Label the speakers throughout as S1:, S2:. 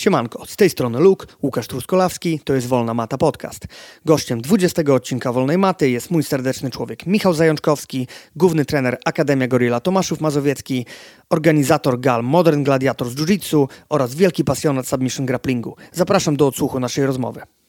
S1: Siemanko, z tej strony Luke, Łukasz Truskolawski, to jest Wolna Mata Podcast. Gościem 20 odcinka Wolnej Maty jest mój serdeczny człowiek Michał Zajączkowski, główny trener Akademia Gorilla Tomaszów Mazowiecki, organizator gal Modern Gladiator z Jiu-Jitsu oraz wielki pasjonat submission grapplingu. Zapraszam do odsłuchu naszej rozmowy.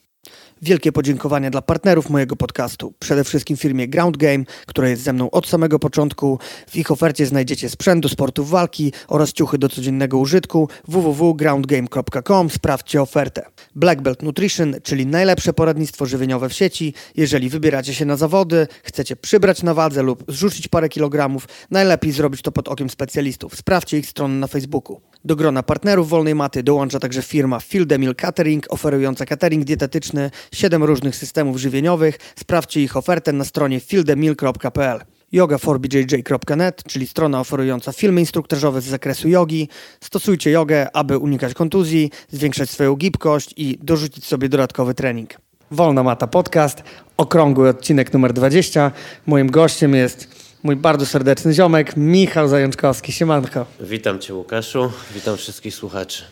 S1: Wielkie podziękowania dla partnerów mojego podcastu. Przede wszystkim firmie Ground Game, która jest ze mną od samego początku. W ich ofercie znajdziecie sprzęt do sportów walki oraz ciuchy do codziennego użytku. www.groundgame.com. Sprawdźcie ofertę. Black Belt Nutrition, czyli najlepsze poradnictwo żywieniowe w sieci. Jeżeli wybieracie się na zawody, chcecie przybrać na wadze lub zrzucić parę kilogramów, najlepiej zrobić to pod okiem specjalistów. Sprawdźcie ich stronę na Facebooku. Do grona partnerów Wolnej Maty dołącza także firma Field Meal Catering, oferująca catering dietetyczny, 7 różnych systemów żywieniowych. Sprawdźcie ich ofertę na stronie fieldemil.pl yoga4bjj.net, czyli strona oferująca filmy instruktażowe z zakresu jogi. Stosujcie jogę, aby unikać kontuzji, zwiększać swoją gibkość i dorzucić sobie dodatkowy trening. Wolna Mata Podcast, okrągły odcinek numer 20. Moim gościem jest mój bardzo serdeczny ziomek Michał Zajączkowski. Siemanko.
S2: Witam Cię Łukaszu, witam wszystkich słuchaczy.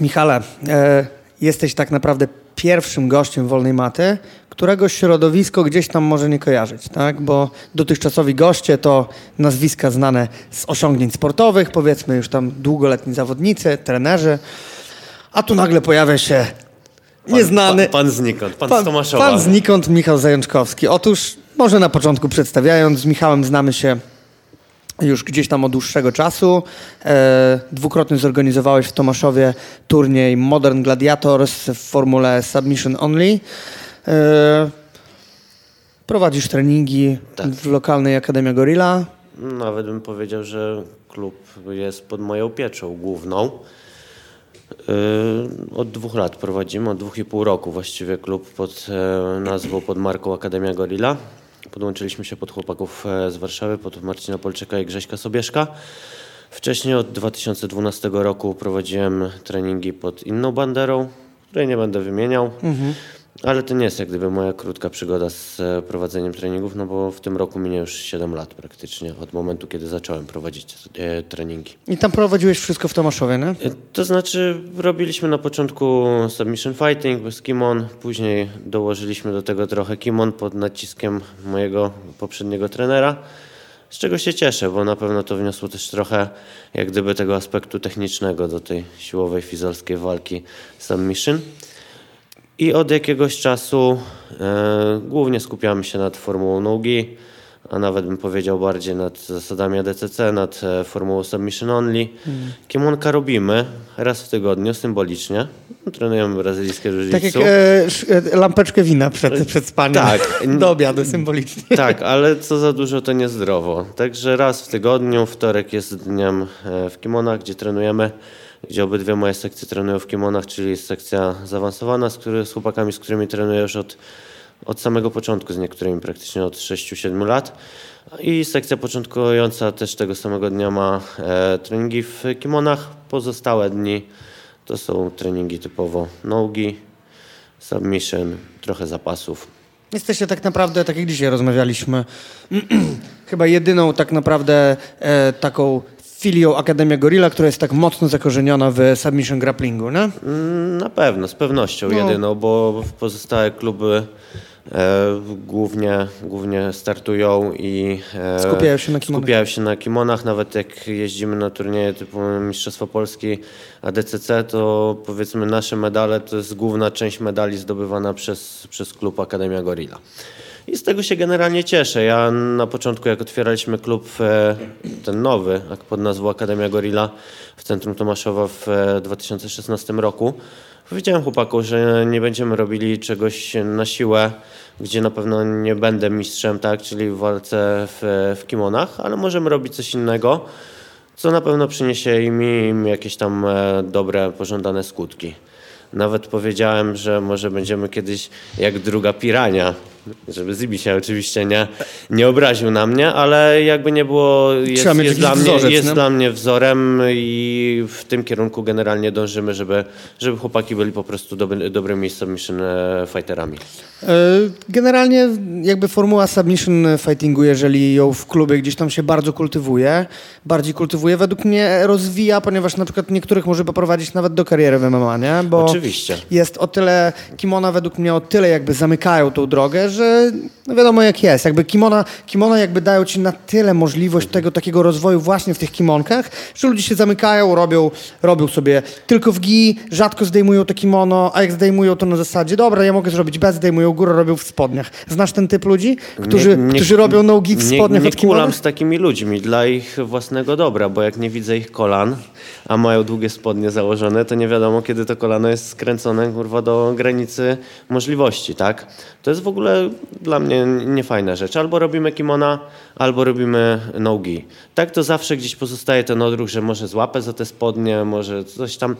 S1: Michale, e, jesteś tak naprawdę pierwszym gościem Wolnej Maty, którego środowisko gdzieś tam może nie kojarzyć, tak? Bo dotychczasowi goście to nazwiska znane z osiągnięć sportowych, powiedzmy już tam długoletni zawodnicy, trenerzy, a tu nagle pojawia się nieznany...
S2: Pan, pan znikąd, pan,
S1: pan
S2: z Tomaszowa.
S1: Pan znikąd, Michał Zajączkowski. Otóż, może na początku przedstawiając, z Michałem znamy się już gdzieś tam od dłuższego czasu. E, dwukrotnie zorganizowałeś w Tomaszowie turniej Modern Gladiators w formule Submission Only. E, prowadzisz treningi
S2: Tak.
S1: w lokalnej Akademii Gorilla.
S2: Nawet bym powiedział, że klub jest pod moją pieczą główną. Yy, Od dwóch lat prowadzimy, od dwóch i pół roku właściwie klub pod e, nazwą, pod marką Akademia Gorilla. Podłączyliśmy się pod chłopaków e, z Warszawy, pod Marcina Polczyka i Grześka Sobieszka. Wcześniej od 2012 roku prowadziłem treningi pod inną banderą, której nie będę wymieniał. Ale to nie jest jak gdyby moja krótka przygoda z e, prowadzeniem treningów, no bo w tym roku minie już 7 lat praktycznie od momentu, kiedy zacząłem prowadzić e, treningi.
S1: I tam prowadziłeś wszystko w Tomaszowie, nie?
S2: E, To znaczy, robiliśmy na początku submission fighting bez kimon, później dołożyliśmy do tego trochę kimon pod naciskiem mojego poprzedniego trenera, z czego się cieszę, bo na pewno to wniosło też trochę jak gdyby tego aspektu technicznego do tej siłowej, fizolskiej walki submission. I od jakiegoś czasu e, głównie skupiamy się nad formułą nogi, a nawet bym powiedział bardziej nad zasadami ADCC, nad e, formułą submission only. Kiemonka robimy raz w tygodniu symbolicznie. Trenujemy brazylijskie jiu
S1: Tak jak e, e, lampeczkę wina przed, przed spaniem.
S2: tak.
S1: Do obiadu symbolicznie.
S2: Tak, ale co za dużo to niezdrowo. Także raz w tygodniu, wtorek jest dniem e, w kimonach, gdzie trenujemy, gdzie obydwie moje sekcje trenują w kimonach, czyli jest sekcja zaawansowana z, który, z chłopakami, z którymi trenuję już od, od samego początku, z niektórymi praktycznie od 6-7 lat. I sekcja początkująca też tego samego dnia ma e, treningi w kimonach. Pozostałe dni to są treningi typowo nogi, submission, trochę zapasów.
S1: Jesteście tak naprawdę, tak jak dzisiaj rozmawialiśmy, chyba jedyną tak naprawdę e, taką filią Akademia Gorilla, która jest tak mocno zakorzeniona w submission grapplingu, nie?
S2: Mm, Na pewno, z pewnością
S1: No.
S2: jedyną, bo pozostałe kluby e, głównie, głównie startują i e,
S1: Skupiają się na kimonach.
S2: skupiają się na kimonach. Nawet jak jeździmy na turnieje typu Mistrzostwo Polski ADCC, to powiedzmy nasze medale to jest główna część medali zdobywana przez, przez klub Akademia Gorilla. I z tego się generalnie cieszę. Ja na początku, jak otwieraliśmy klub e, ten nowy, jak pod nazwą Akademia Gorilla w centrum Tomaszowa w e, 2016 roku, powiedziałem chłopakom, że nie będziemy robili czegoś na siłę, gdzie na pewno nie będę mistrzem, tak, czyli w walce w, w kimonach, ale możemy robić coś innego, co na pewno przyniesie im, im jakieś tam e, dobre, pożądane skutki. Nawet powiedziałem, że może będziemy kiedyś jak druga pirania, żeby Zibi się oczywiście nie, nie obraził na mnie, ale jakby nie było, jest, jest, dla, mnie,
S1: wzorzec,
S2: jest
S1: nie?
S2: dla mnie wzorem i w tym kierunku generalnie dążymy, żeby, żeby chłopaki byli po prostu dobry, dobrymi submission e, fighterami.
S1: E, Generalnie jakby formuła submission fightingu, jeżeli ją w klubie gdzieś tam się bardzo kultywuje, bardziej kultywuje, według mnie rozwija, ponieważ na przykład niektórych może poprowadzić nawet do kariery w MMA, nie? Bo
S2: Oczywiście.
S1: jest o tyle, kimona według mnie o tyle jakby zamykają tą drogę, że no wiadomo jak jest. Jakby kimona, kimona jakby dają ci na tyle możliwość tego takiego rozwoju właśnie w tych kimonkach, że ludzie się zamykają, robią, robią sobie tylko w gi, rzadko zdejmują to kimono, a jak zdejmują to na zasadzie, dobra, ja mogę zrobić bez, zdejmują górę, robią w spodniach. Znasz ten typ ludzi, którzy, którzy robią nogi w
S2: nie,
S1: spodniach
S2: nie
S1: od kimona?
S2: kulam z takimi ludźmi dla ich własnego dobra, bo jak nie widzę ich kolan, a mają długie spodnie założone, to nie wiadomo, kiedy to kolano jest skręcone kurwa, do granicy możliwości, tak? To jest w ogóle dla mnie niefajna rzecz. Albo robimy kimona, albo robimy nogi. Tak to zawsze gdzieś pozostaje ten odruch, że może złapę za te spodnie, może coś tam.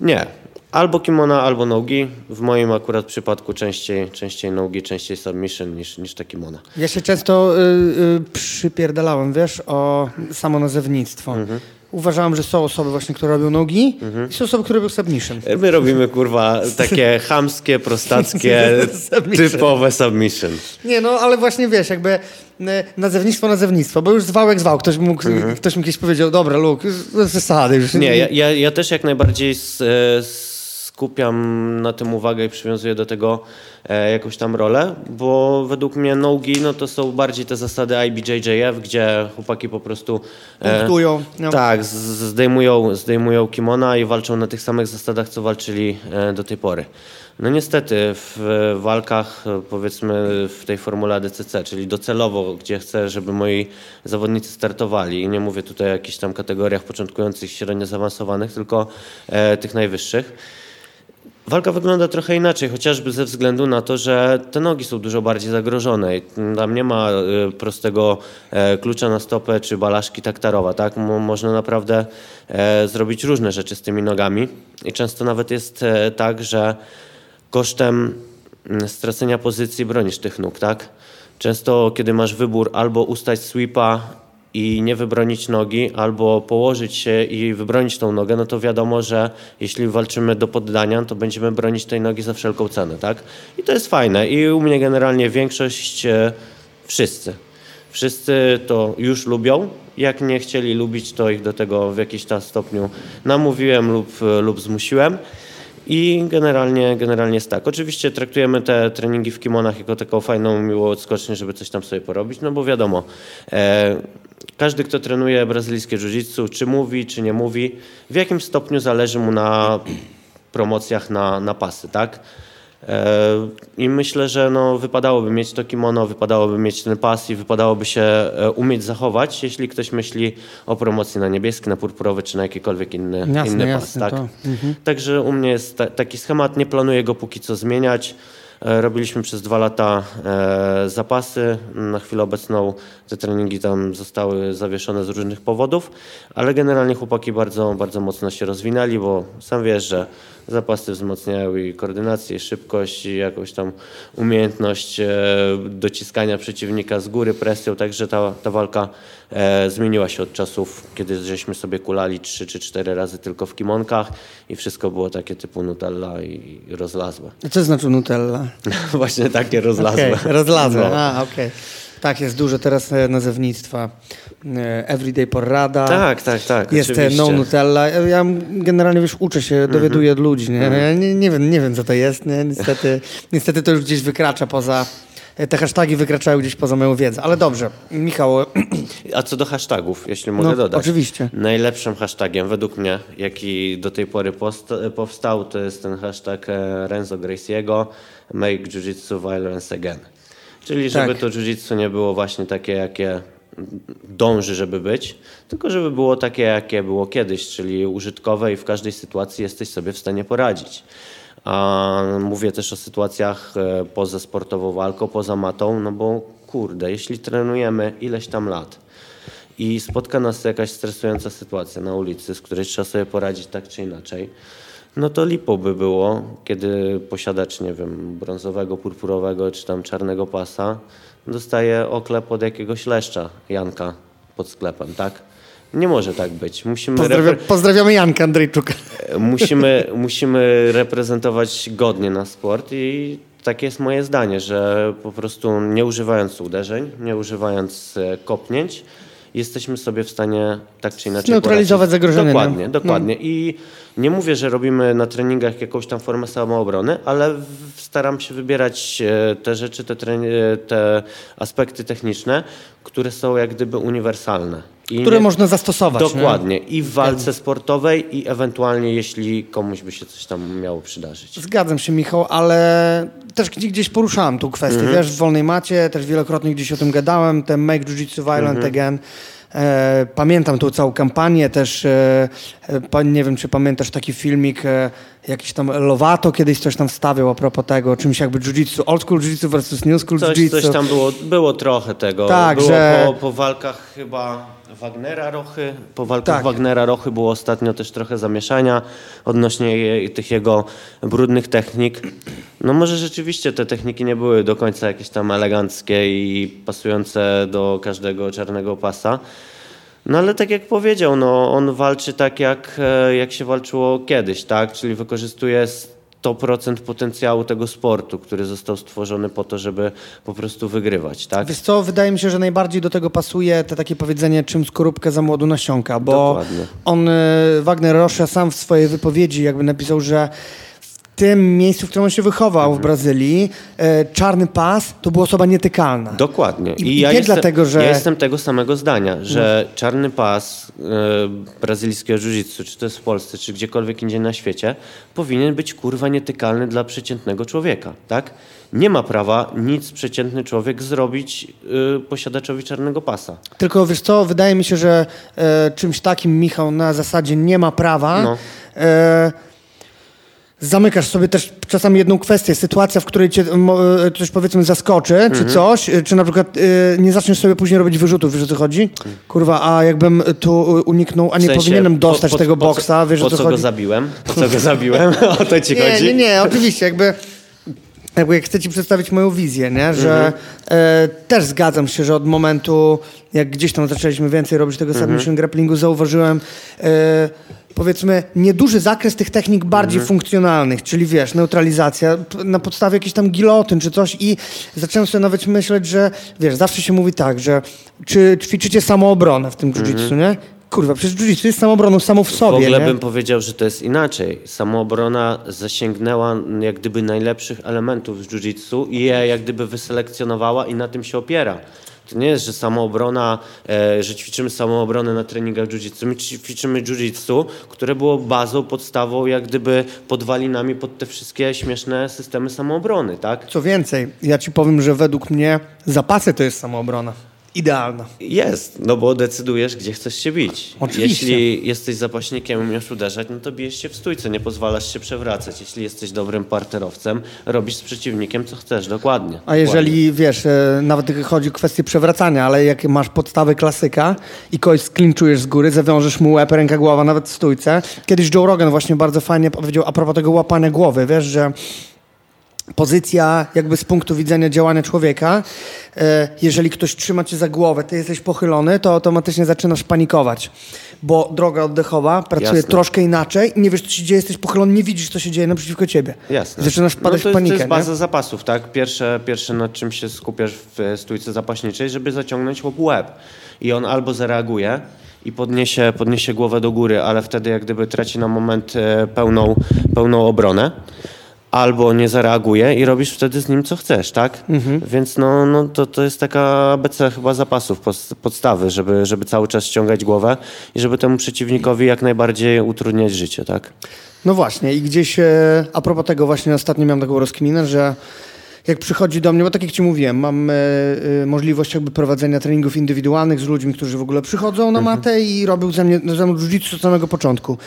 S2: Nie. Albo kimona, albo nogi. W moim akurat przypadku częściej, częściej nogi, częściej submission niż, niż te kimona.
S1: Ja się często y, y, przypierdalałem, wiesz, o samo nazewnictwo.
S2: Mhm.
S1: Uważałem, że są osoby właśnie, które robią nogi i są osoby, które robią submission.
S2: My robimy kurwa takie chamskie, prostackie,
S1: Submission.
S2: typowe submission.
S1: Nie, no ale właśnie wiesz, jakby y, nazewnictwo, nazewnictwo, bo już zwał jak zwał. Ktoś, mógł, ktoś mi kiedyś powiedział, dobra, Luke, już przesady. Już
S2: Nie, ja, ja, ja też jak najbardziej s, e, skupiam na tym uwagę i przywiązuję do tego e, jakąś tam rolę, bo według mnie nogi no to są bardziej te zasady IBJJF, gdzie chłopaki po prostu e,
S1: Punktują, no.
S2: Tak, z- zdejmują, zdejmują kimona i walczą na tych samych zasadach, co walczyli e, do tej pory. No niestety w walkach e, powiedzmy w tej formule ADCC, czyli docelowo, gdzie chcę, żeby moi zawodnicy startowali i nie mówię tutaj o jakichś tam kategoriach początkujących, średnio zaawansowanych, tylko e, tych najwyższych. Walka wygląda trochę inaczej, chociażby ze względu na to, że te nogi są dużo bardziej zagrożone. Tam nie ma e, prostego e, klucza na stopę czy balaszki taktarowa. Tak? Mo- Można naprawdę e, zrobić różne rzeczy z tymi nogami. I często nawet jest e, tak, że kosztem mm, stracenia pozycji bronisz tych nóg. Tak? Często, kiedy masz wybór albo ustać sweepa i nie wybronić nogi, albo położyć się i wybronić tą nogę, no to wiadomo, że jeśli walczymy do poddania, to będziemy bronić tej nogi za wszelką cenę, tak? I to jest fajne. I u mnie generalnie większość, e, wszyscy, wszyscy to już lubią. Jak nie chcieli lubić, to ich do tego w jakiś tam stopniu namówiłem lub, lub zmusiłem. I generalnie, generalnie jest tak. Oczywiście traktujemy te treningi w kimonach jako taką fajną, miłą odskocznię, żeby coś tam sobie porobić, no bo wiadomo, e, każdy, kto trenuje brazylijskie jiu-jitsu, czy mówi, czy nie mówi, w jakim stopniu zależy mu na promocjach na, na pasy, tak? E, I myślę, że no, wypadałoby mieć to kimono, wypadałoby mieć ten pas i wypadałoby się e, umieć zachować, jeśli ktoś myśli o promocji na niebieski, na purpurowy czy na jakikolwiek inny,
S1: Jasne,
S2: inny
S1: jasne,
S2: pas. Tak?
S1: to-
S2: Także u mnie jest ta, taki schemat, nie planuję go póki co zmieniać. E, Robiliśmy przez dwa lata e, zapasy. Na chwilę obecną te treningi tam zostały zawieszone z różnych powodów, ale generalnie chłopaki bardzo, bardzo mocno się rozwinęli, bo sam wiesz, że zapasy wzmacniają i koordynację, i szybkość, i jakąś tam umiejętność e, dociskania przeciwnika z góry presją, także ta, ta walka e, zmieniła się od czasów, kiedy żeśmy sobie kulali trzy czy cztery razy tylko w kimonkach i wszystko było takie typu Nutella i rozlazłe.
S1: Co znaczy Nutella?
S2: Właśnie takie rozlazłe.
S1: Okej, rozlazłe,
S2: No.
S1: a okej. Tak, jest dużo teraz e, nazewnictwa. E, Everyday porrada.
S2: Tak, tak, tak.
S1: Jest e,
S2: oczywiście.
S1: no Nutella. Ja generalnie już uczę się, dowiaduję od ludzi. Nie?
S2: Mhm.
S1: Ja nie, nie, wiem, nie wiem, co to jest. Nie? Niestety, niestety to już gdzieś wykracza poza. Te hasztagi wykraczają gdzieś poza moją wiedzę. Ale dobrze, Michał,
S2: A co do hashtagów, jeśli mogę
S1: No,
S2: dodać.
S1: oczywiście.
S2: Najlepszym hashtagiem według mnie, jaki do tej pory powstał, to jest ten hashtag Renzo Graciego Make Jiu-Jitsu Violence Again. Czyli żeby
S1: Tak.
S2: to jiu-jitsu nie było właśnie takie, jakie dąży, żeby być, tylko żeby było takie, jakie było kiedyś, czyli użytkowe i w każdej sytuacji jesteś sobie w stanie poradzić. A mówię też o sytuacjach e, poza sportową walką, poza matą, no bo kurde, jeśli trenujemy ileś tam lat, i spotka nas jakaś stresująca sytuacja na ulicy, z której trzeba sobie poradzić tak czy inaczej, no to lipo by było, kiedy posiadacz, nie wiem, brązowego, purpurowego czy tam czarnego pasa dostaje oklep od jakiegoś leszcza, Janka, pod sklepem, tak? Nie może tak być. Musimy,
S1: Pozdrawia, pozdrawiamy Janka Andrzejczuka.
S2: musimy, musimy reprezentować godnie nasz sport i takie jest moje zdanie, że po prostu nie używając uderzeń, nie używając e, kopnięć, jesteśmy sobie w stanie tak czy inaczej
S1: Zneutralizować
S2: poradzić.
S1: zagrożenie, nie?
S2: Dokładnie,
S1: No.
S2: dokładnie. I nie mówię, że robimy na treningach jakąś tam formę samoobrony, ale staram się wybierać e, te rzeczy, te, e, te aspekty techniczne, które są jak gdyby uniwersalne. I
S1: Które
S2: nie-
S1: można zastosować. nie?
S2: Dokładnie. I w walce sportowej, i ewentualnie jeśli komuś by się coś tam miało przydarzyć.
S1: Zgadzam się, Michał, ale też gdzie- gdzieś poruszałem tą kwestię.
S2: Mhm.
S1: Wiesz, w wolnej macie, też wielokrotnie gdzieś o tym gadałem, ten Make Jiu-Jitsu Violent
S2: Mhm.
S1: Again. E, pamiętam tą całą kampanię też, e, e, nie wiem, czy pamiętasz taki filmik, e, jakiś tam Lovato kiedyś coś tam wstawiał a propos tego, czymś jakby Jiu-Jitsu, Old School Jiu-Jitsu versus New School
S2: Coś,
S1: Jiu-Jitsu.
S2: coś tam było, było trochę tego.
S1: Tak,
S2: było
S1: że-
S2: po, po walkach chyba Wagnera Rochy. Po walkach
S1: Tak.
S2: Wagnera Rochy było ostatnio też trochę zamieszania odnośnie je, tych jego brudnych technik. No może rzeczywiście te techniki nie były do końca jakieś tam eleganckie i pasujące do każdego czarnego pasa. No ale tak jak powiedział, no, on walczy tak jak, e, jak się walczyło kiedyś, tak? Czyli wykorzystuje 100% potencjału tego sportu, który został stworzony po to, żeby po prostu wygrywać, tak?
S1: Wiesz co, wydaje mi się, że najbardziej do tego pasuje te takie powiedzenie, czym skorupkę za młodu nasiąka, bo
S2: Dokładnie.
S1: on, e, Wagner Rocha sam w swojej wypowiedzi jakby napisał, że tym miejscu, w którym on się wychował
S2: Mhm.
S1: w Brazylii, e, czarny pas to była osoba nietykalna.
S2: Dokładnie.
S1: I- i nie dlatego, że-
S2: Ja jestem tego samego zdania, że czarny pas e, brazylijskiego jiu-jitsu, czy to jest w Polsce, czy gdziekolwiek indziej na świecie, powinien być kurwa nietykalny dla przeciętnego człowieka, tak? Nie ma prawa nic przeciętny człowiek zrobić e, posiadaczowi czarnego pasa.
S1: Tylko wiesz co, wydaje mi się, że e, czymś takim Michał na zasadzie nie ma prawa.
S2: No.
S1: Zamykasz sobie też czasami jedną kwestię, sytuacja, w której cię e, coś powiedzmy zaskoczy,
S2: Mhm.
S1: czy coś, e, czy na przykład e, nie zaczniesz sobie później robić wyrzutów, wiesz o co chodzi? Kurwa, a jakbym tu uniknął, a nie
S2: W sensie,
S1: powinienem
S2: po-
S1: dostać
S2: po-
S1: tego
S2: po co-
S1: boksa, wiesz o co
S2: co
S1: chodzi?
S2: go zabiłem? Po co go zabiłem? o to ci
S1: Nie,
S2: chodzi?
S1: nie, nie, oczywiście, jakby, jakby jak chcę ci przedstawić moją wizję, nie? że
S2: Mhm.
S1: e, też zgadzam się, że od momentu, jak gdzieś tam zaczęliśmy więcej robić tego
S2: Mhm.
S1: submission grapplingu, zauważyłem e, powiedzmy nieduży zakres tych technik bardziej
S2: Mhm.
S1: funkcjonalnych, czyli wiesz, neutralizacja na podstawie jakichś tam gilotyn czy coś i zacząłem sobie nawet myśleć, że wiesz, zawsze się mówi tak, że czy ćwiczycie samoobronę w tym jiu-jitsu, nie? Kurwa, przecież jiu-jitsu jest samoobroną samo w sobie,
S2: Mhm. W ogóle
S1: nie?
S2: bym powiedział, że to jest inaczej. Samoobrona zasięgnęła jak gdyby najlepszych elementów z jiu-jitsu i je jak gdyby wyselekcjonowała i na tym się opiera. To nie jest, że samoobrona, e, że ćwiczymy samoobronę na treningach jiu-jitsu. My ćwiczymy jiu-jitsu, które było bazą, podstawą, jak gdyby podwalinami pod te wszystkie śmieszne systemy samoobrony, tak?
S1: Co więcej, ja ci powiem, że według mnie zapasy to jest samoobrona. Idealna.
S2: Jest, no bo decydujesz, gdzie chcesz się bić.
S1: Oczywiście.
S2: Jeśli jesteś zapaśnikiem i umiesz uderzać, no to bijesz się w stójce, nie pozwalasz się przewracać. Jeśli jesteś dobrym parterowcem, robisz z przeciwnikiem, co chcesz, dokładnie.
S1: A jeżeli, wiesz, e, nawet chodzi o kwestię przewracania, ale jak masz podstawy klasyka i kogoś sklinczujesz z góry, zawiążesz mu łeb, ręka, głowa, nawet w stójce. Kiedyś Joe Rogan właśnie bardzo fajnie powiedział a propos tego łapania głowy, wiesz, że pozycja jakby z punktu widzenia działania człowieka, e, jeżeli ktoś trzyma cię za głowę, ty jesteś pochylony, to automatycznie zaczynasz panikować, bo droga oddechowa pracuje
S2: Jasne.
S1: troszkę inaczej, nie wiesz, co się dzieje, jesteś pochylony, nie widzisz, co się dzieje naprzeciwko ciebie.
S2: Jasne.
S1: Zaczynasz wpadać
S2: no to jest,
S1: panikę,
S2: To jest baza
S1: nie?
S2: zapasów, tak? Pierwsze, pierwsze, nad czym się skupiasz w e, stójce zapaśniczej, żeby zaciągnąć chłop łeb. I on albo zareaguje i podniesie, podniesie głowę do góry, ale wtedy jak gdyby traci na moment e, pełną, pełną obronę. Albo nie zareaguje i robisz wtedy z nim co chcesz, tak?
S1: Mhm.
S2: Więc no, no to, to jest taka ABC chyba zapasów, podstawy, żeby, żeby cały czas ściągać głowę i żeby temu przeciwnikowi jak najbardziej utrudniać życie, tak?
S1: No właśnie i gdzieś e, a propos tego właśnie ostatnio miałem taką rozkminę, że jak przychodzi do mnie, bo tak jak ci mówiłem, mam e, e, możliwość jakby prowadzenia treningów indywidualnych z ludźmi, którzy w ogóle przychodzą na matę i robią ze, mnie, ze mną jiu-jitsu od samego początku.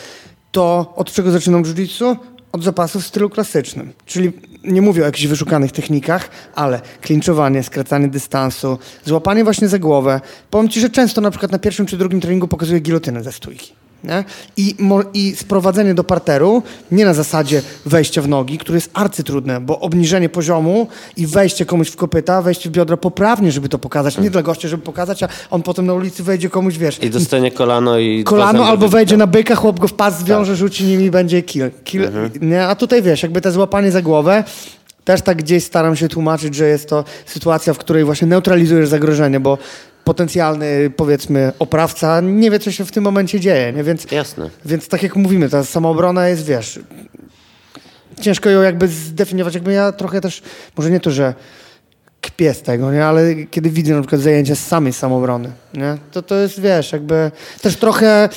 S1: To od czego zaczynam jiu-jitsu? Od zapasów w stylu klasycznym. Czyli nie mówię o jakichś wyszukanych technikach, ale klinczowanie, skracanie dystansu, złapanie właśnie za głowę. Powiem ci, że często na przykład na pierwszym czy drugim treningu pokazuję gilotynę ze stójki. Nie? I, I sprowadzenie do parteru nie na zasadzie wejścia w nogi, które jest arcytrudne, bo obniżenie poziomu i wejście komuś w kopyta, wejście w biodra poprawnie, żeby to pokazać, nie dla gościa, żeby pokazać, a on potem na ulicy wejdzie komuś, wiesz...
S2: I dostanie kolano i...
S1: Kolano albo wejdzie na byka, chłop go w pas zwiąże, rzuci nim i będzie kill. kill nie? A tutaj wiesz, jakby te złapanie za głowę, też tak gdzieś staram się tłumaczyć, że jest to sytuacja, w której właśnie neutralizujesz zagrożenie, bo potencjalny, powiedzmy, oprawca nie wie, co się w tym momencie dzieje, nie? Więc,
S2: Jasne.
S1: więc tak jak mówimy, ta samoobrona jest, wiesz, ciężko ją jakby zdefiniować, jakby ja trochę też, może nie to, że kpię z tego, nie? ale kiedy widzę na przykład zajęcia z samej samobrony, nie? To, to jest, wiesz, jakby też trochę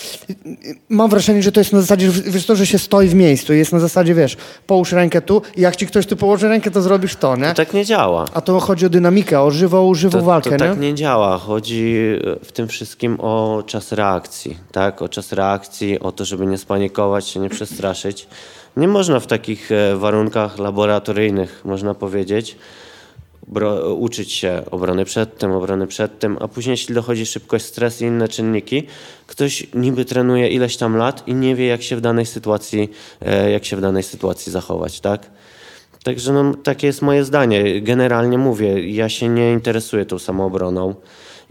S1: mam wrażenie, że to jest na zasadzie, wiesz to, że się stoi w miejscu i jest na zasadzie, wiesz, połóż rękę tu i jak ci ktoś tu położy rękę, to zrobisz to, nie?
S2: To tak nie działa.
S1: A to chodzi o dynamikę, o żywą, żywą
S2: To,
S1: walkę,
S2: to tak
S1: nie?
S2: nie działa. Chodzi e, w tym wszystkim o czas reakcji, tak? O czas reakcji, o to, żeby nie spanikować się, nie przestraszyć. Nie można w takich e, warunkach laboratoryjnych, można powiedzieć, uczyć się obrony przed tym, obrony przed tym, a później jeśli dochodzi szybkość, stres i inne czynniki, ktoś niby trenuje ileś tam lat i nie wie, jak się w danej sytuacji, e, jak się w danej sytuacji zachować, tak? Także no, takie jest moje zdanie. Generalnie mówię, ja się nie interesuję tą samoobroną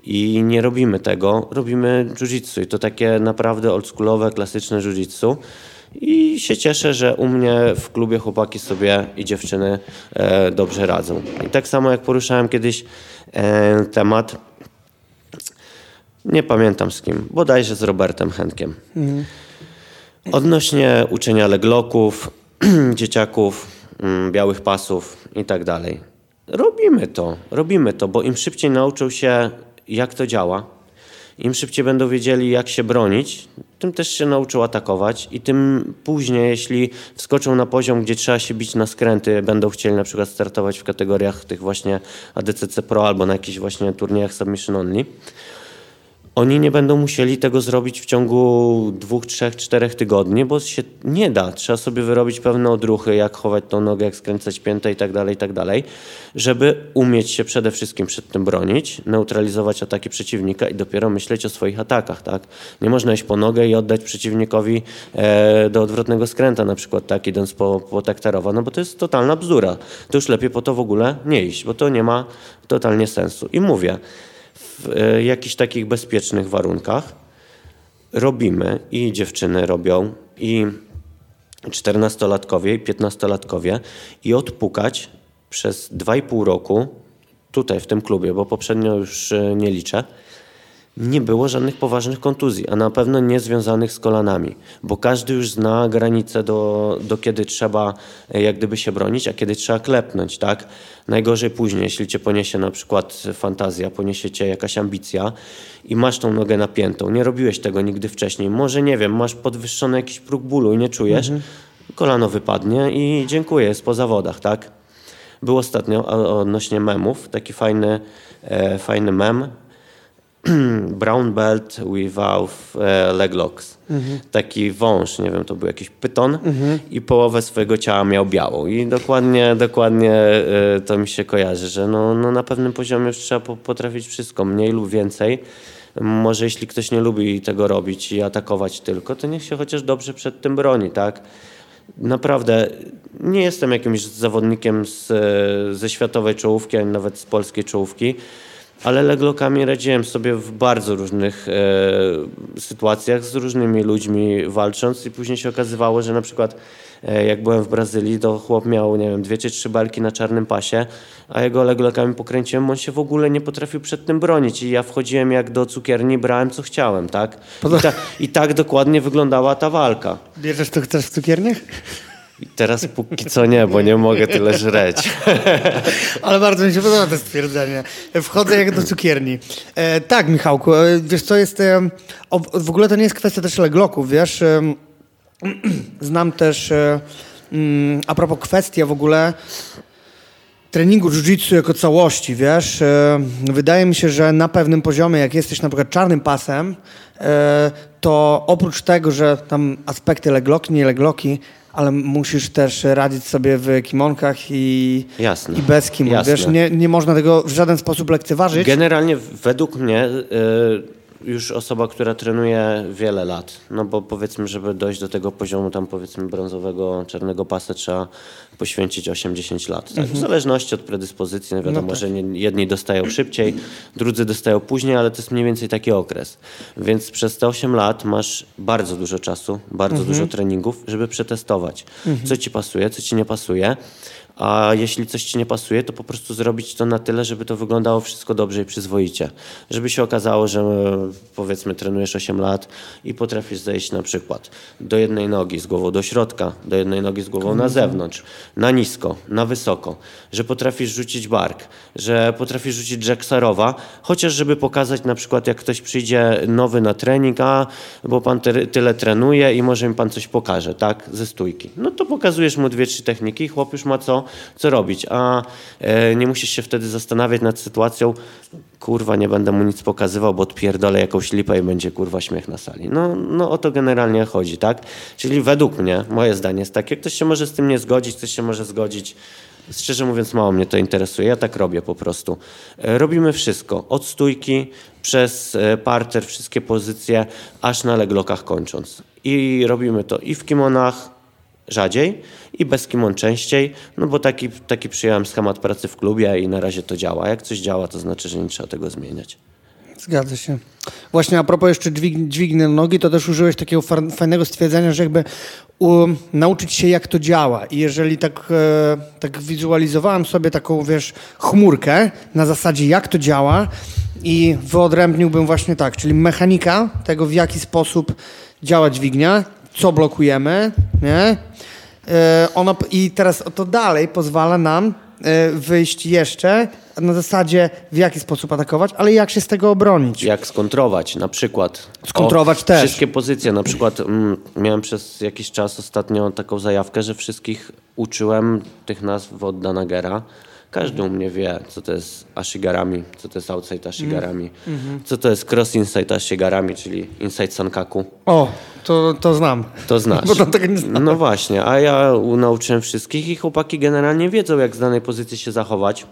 S2: i nie robimy tego. Robimy jiu-jitsu i to takie naprawdę oldschoolowe, klasyczne jiu-jitsu. I się cieszę, że u mnie w klubie chłopaki sobie i dziewczyny e, dobrze radzą. I tak samo jak poruszałem kiedyś e, temat, nie pamiętam z kim, bodajże z Robertem Henkiem. Odnośnie uczenia legloków, dzieciaków, mm, białych pasów i tak dalej. Robimy to, robimy to, bo im szybciej nauczą się, jak to działa, im szybciej będą wiedzieli, jak się bronić, tym też się nauczą atakować i tym później, jeśli wskoczą na poziom, gdzie trzeba się bić na skręty, będą chcieli na przykład startować w kategoriach tych właśnie ADCC Pro albo na jakichś właśnie turniejach Submission Only, oni nie będą musieli tego zrobić w ciągu dwóch, trzech, czterech tygodni, bo się nie da. Trzeba sobie wyrobić pewne odruchy, jak chować tą nogę, jak skręcać piętę i tak dalej, i tak dalej, żeby umieć się przede wszystkim przed tym bronić, neutralizować ataki przeciwnika i dopiero myśleć o swoich atakach, tak? Nie można iść po nogę i oddać przeciwnikowi e, do odwrotnego skręta, na przykład tak, idąc po, po taktarowa, no bo to jest totalna bzdura. To już lepiej po to w ogóle nie iść, bo to nie ma totalnie sensu. I mówię, w e, jakichś takich bezpiecznych warunkach. Robimy i dziewczyny robią i 14-latkowie i 15-latkowie i odpukać przez 2,5 roku tutaj w tym klubie, bo poprzednio już e, nie liczę, nie było żadnych poważnych kontuzji, a na pewno nie związanych z kolanami, bo każdy już zna granice do, do kiedy trzeba e, jak gdyby się bronić, a kiedy trzeba klepnąć, tak? Najgorzej później, jeśli cię poniesie na przykład fantazja, poniesie cię jakaś ambicja i masz tą nogę napiętą, nie robiłeś tego nigdy wcześniej, może nie wiem, masz podwyższony jakiś próg bólu i nie czujesz, kolano wypadnie i dziękuję, jest po zawodach, tak? Był ostatnio odnośnie memów, taki fajny, e, fajny mem, brown belt without e, leg locks. Taki wąż, nie wiem, to był jakiś pyton i połowę swojego ciała miał białą. I dokładnie, dokładnie e, to mi się kojarzy, że no, no na pewnym poziomie już trzeba po, potrafić wszystko, mniej lub więcej. Może jeśli ktoś nie lubi tego robić i atakować tylko, to niech się chociaż dobrze przed tym broni, tak? Naprawdę nie jestem jakimś zawodnikiem z, ze światowej czołówki, ani nawet z polskiej czołówki, ale leglokami radziłem sobie w bardzo różnych e, sytuacjach z różnymi ludźmi walcząc i później się okazywało, że na przykład e, jak byłem w Brazylii, to chłop miał, nie wiem, dwie czy trzy belki na czarnym pasie, a jego leglokami pokręciłem, on się w ogóle nie potrafił przed tym bronić i ja wchodziłem jak do cukierni, brałem co chciałem, tak? I, ta, I tak dokładnie wyglądała ta walka.
S1: Bierzesz to chcesz w cukierniach?
S2: Teraz póki co nie, bo nie mogę tyle żreć.
S1: Ale bardzo mi się podoba to stwierdzenie. Wchodzę jak do cukierni. E, tak, Michałku, e, wiesz co jest... E, o, w ogóle to nie jest kwestia też legloków, wiesz. E, znam też... Mm, a propos kwestia w ogóle treningu jiu-jitsu jako całości, wiesz, wydaje mi się, że na pewnym poziomie, jak jesteś na przykład czarnym pasem, to oprócz tego, że tam aspekty legloki, nie legloki, ale musisz też radzić sobie w kimonkach i,
S2: Jasne.
S1: i bez kimon.
S2: Jasne.
S1: Wiesz, nie, nie można tego w żaden sposób lekceważyć.
S2: Generalnie według mnie y, już osoba, która trenuje wiele lat, no bo powiedzmy, żeby dojść do tego poziomu tam powiedzmy brązowego, czarnego pasa trzeba poświęcić 8-10 lat. Tak? W zależności od predyspozycji, no wiadomo,
S1: No tak.
S2: że nie, jedni dostają szybciej, drudzy dostają później, ale to jest mniej więcej taki okres. Więc przez te 8 lat masz bardzo dużo czasu, bardzo dużo treningów, żeby przetestować, co ci pasuje, co ci nie pasuje. A jeśli coś ci nie pasuje, to po prostu zrobić to na tyle, żeby to wyglądało wszystko dobrze i przyzwoicie. Żeby się okazało, że powiedzmy trenujesz 8 lat i potrafisz zejść na przykład do jednej nogi z głową do środka, do jednej nogi z głową na zewnątrz, na nisko, na wysoko, że potrafisz rzucić bark, że potrafisz rzucić jacksarowa, chociaż żeby pokazać na przykład jak ktoś przyjdzie nowy na trening, a bo pan ty, tyle trenuje i może mi pan coś pokaże, tak, ze stójki. No to pokazujesz mu dwie, trzy techniki chłop już ma co, co robić, a e, nie musisz się wtedy zastanawiać nad sytuacją, kurwa, nie będę mu nic pokazywał, bo odpierdolę jakąś lipę i będzie kurwa śmiech na sali. No, no o to generalnie chodzi, tak? Czyli według mnie, moje zdanie jest takie, ktoś się może z tym nie zgodzić, ktoś się może zgodzić. Szczerze mówiąc, mało mnie to interesuje. Ja tak robię po prostu. E, Robimy wszystko. Od stójki przez e, parter, wszystkie pozycje, aż na leglokach kończąc. I robimy to i w kimonach, rzadziej i bez kimon częściej, no bo taki, taki przyjąłem schemat pracy w klubie i na razie to działa. Jak coś działa, to znaczy, że nie trzeba tego zmieniać.
S1: Zgadza się. Właśnie a propos jeszcze dźwig, dźwigni nogi, to też użyłeś takiego fa- fajnego stwierdzenia, że jakby nauczyć się jak to działa. I jeżeli tak, e, tak wizualizowałem sobie taką, wiesz, chmurkę na zasadzie jak to działa i wyodrębniłbym właśnie tak, czyli mechanika tego w jaki sposób działa dźwignia, co blokujemy, nie? E, ono, I teraz to dalej pozwala nam e, wyjść jeszcze na zasadzie w jaki sposób atakować, ale jak się z tego obronić.
S2: Jak skontrować na przykład.
S1: Skontrować
S2: o,
S1: też.
S2: Wszystkie pozycje. Na przykład mm, miałem przez jakiś czas ostatnio taką zajawkę, że wszystkich uczyłem tych nazw od Danagera. Każdy u mnie wie, co to jest ashigarami, co to jest outside ashigarami, co to jest cross inside ashigarami, czyli inside sankaku.
S1: O, to, to znam.
S2: To znasz.
S1: Bo tam tego nie znam.
S2: No właśnie, a ja nauczyłem wszystkich i chłopaki generalnie wiedzą, jak z danej pozycji się zachować,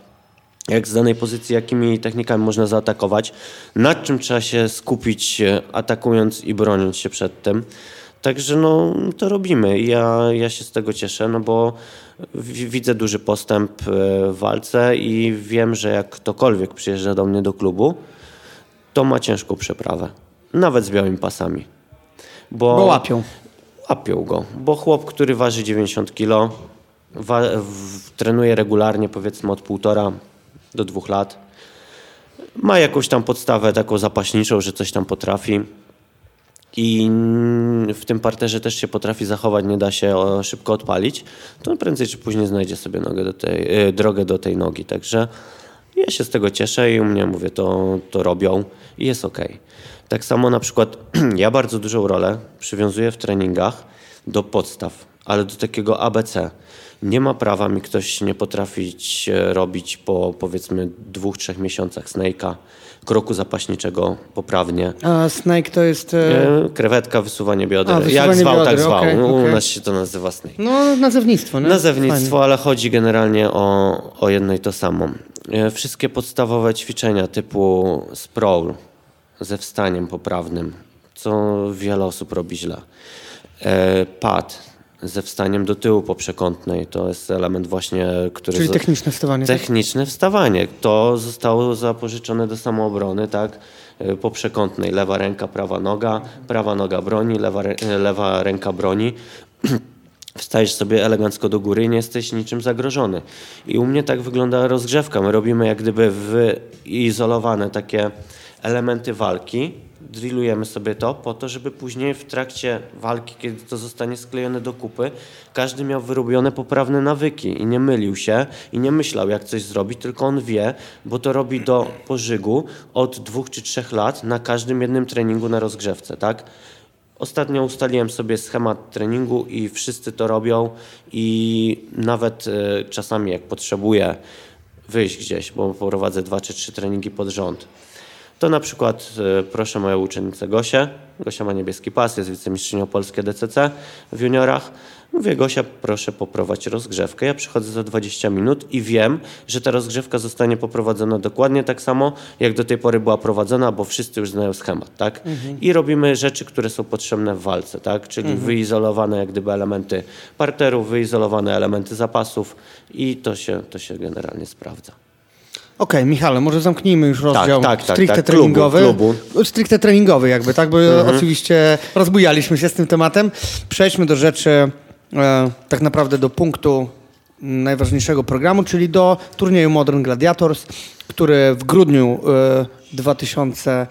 S2: jak z danej pozycji, jakimi technikami można zaatakować, nad czym trzeba się skupić, atakując i broniąc się przed tym. Także no, to robimy i ja, ja się z tego cieszę, no bo wi- widzę duży postęp e, w walce i wiem, że jak ktokolwiek przyjeżdża do mnie do klubu, to ma ciężką przeprawę. Nawet z białymi pasami.
S1: Bo łapią.
S2: Łapią go, bo chłop, który waży 90 kg, wa- trenuje regularnie powiedzmy od półtora do dwóch lat, ma jakąś tam podstawę taką zapaśniczą, że coś tam potrafi i w tym parterze też się potrafi zachować, nie da się szybko odpalić, to prędzej czy później znajdzie sobie nogę do tej, y, drogę do tej nogi. Także ja się z tego cieszę i u mnie, mówię, to, to robią i jest ok. Tak samo na przykład ja bardzo dużą rolę przywiązuję w treningach do podstaw, ale do takiego ABC. Nie ma prawa mi ktoś nie potrafić e, robić po powiedzmy dwóch, trzech miesiącach snake'a, kroku zapaśniczego poprawnie.
S1: A Snake to jest... E,
S2: krewetka, wysuwanie bioder.
S1: A, wysuwanie
S2: Jak zwał, tak
S1: bioder,
S2: zwał.
S1: okej,
S2: No, U nas się to nazywa snake.
S1: no, nazewnictwo, nie?
S2: Nazewnictwo, ale chodzi generalnie o, o jedno i to samo. E, Wszystkie podstawowe ćwiczenia typu sprawl ze wstaniem poprawnym, co wiele osób robi źle. E, Pad ze wstaniem do tyłu po przekątnej, to jest element właśnie, który...
S1: Czyli techniczne wstawanie. tak?
S2: Techniczne wstawanie. To zostało zapożyczone do samoobrony, tak? E, Po przekątnej. Lewa ręka, prawa noga, prawa noga broni, lewa, e, lewa ręka broni. Wstajesz sobie elegancko do góry i nie jesteś niczym zagrożony. I u mnie tak wygląda rozgrzewka. My robimy jak gdyby wyizolowane takie elementy walki. Drillujemy sobie to po to, żeby później w trakcie walki, kiedy to zostanie sklejone do kupy, każdy miał wyrobione poprawne nawyki i nie mylił się i nie myślał jak coś zrobić, tylko on wie, bo to robi do pożygu od dwóch czy trzech lat na każdym jednym treningu na rozgrzewce, tak? Ostatnio ustaliłem sobie schemat treningu i wszyscy to robią i nawet e, czasami jak potrzebuję wyjść gdzieś, bo prowadzę dwa czy trzy treningi pod rząd, to na przykład e, proszę moją uczennicę Gosię, Gosia ma niebieski pas, jest wicemistrzynią Polskie DCC w juniorach, Mówię, Gosia, proszę poprowadź rozgrzewkę. Ja przychodzę za 20 minut i wiem, że ta rozgrzewka zostanie poprowadzona dokładnie tak samo, jak do tej pory była prowadzona, bo wszyscy już znają schemat, tak? Mhm. I robimy rzeczy, które są potrzebne w walce, tak? Czyli mhm. wyizolowane jak gdyby elementy parteru, wyizolowane elementy zapasów i to się, to się generalnie sprawdza.
S1: Okej, okay, Michale, może zamknijmy już rozdział tak, tak, tak stricte tak, treningowy. Klubu, klubu. Stricte treningowy jakby, tak? Bo mhm. oczywiście rozbujaliśmy się z tym tematem. Przejdźmy do rzeczy e, tak naprawdę do punktu najważniejszego programu, czyli do turnieju Modern Gladiators, który w grudniu e, 2000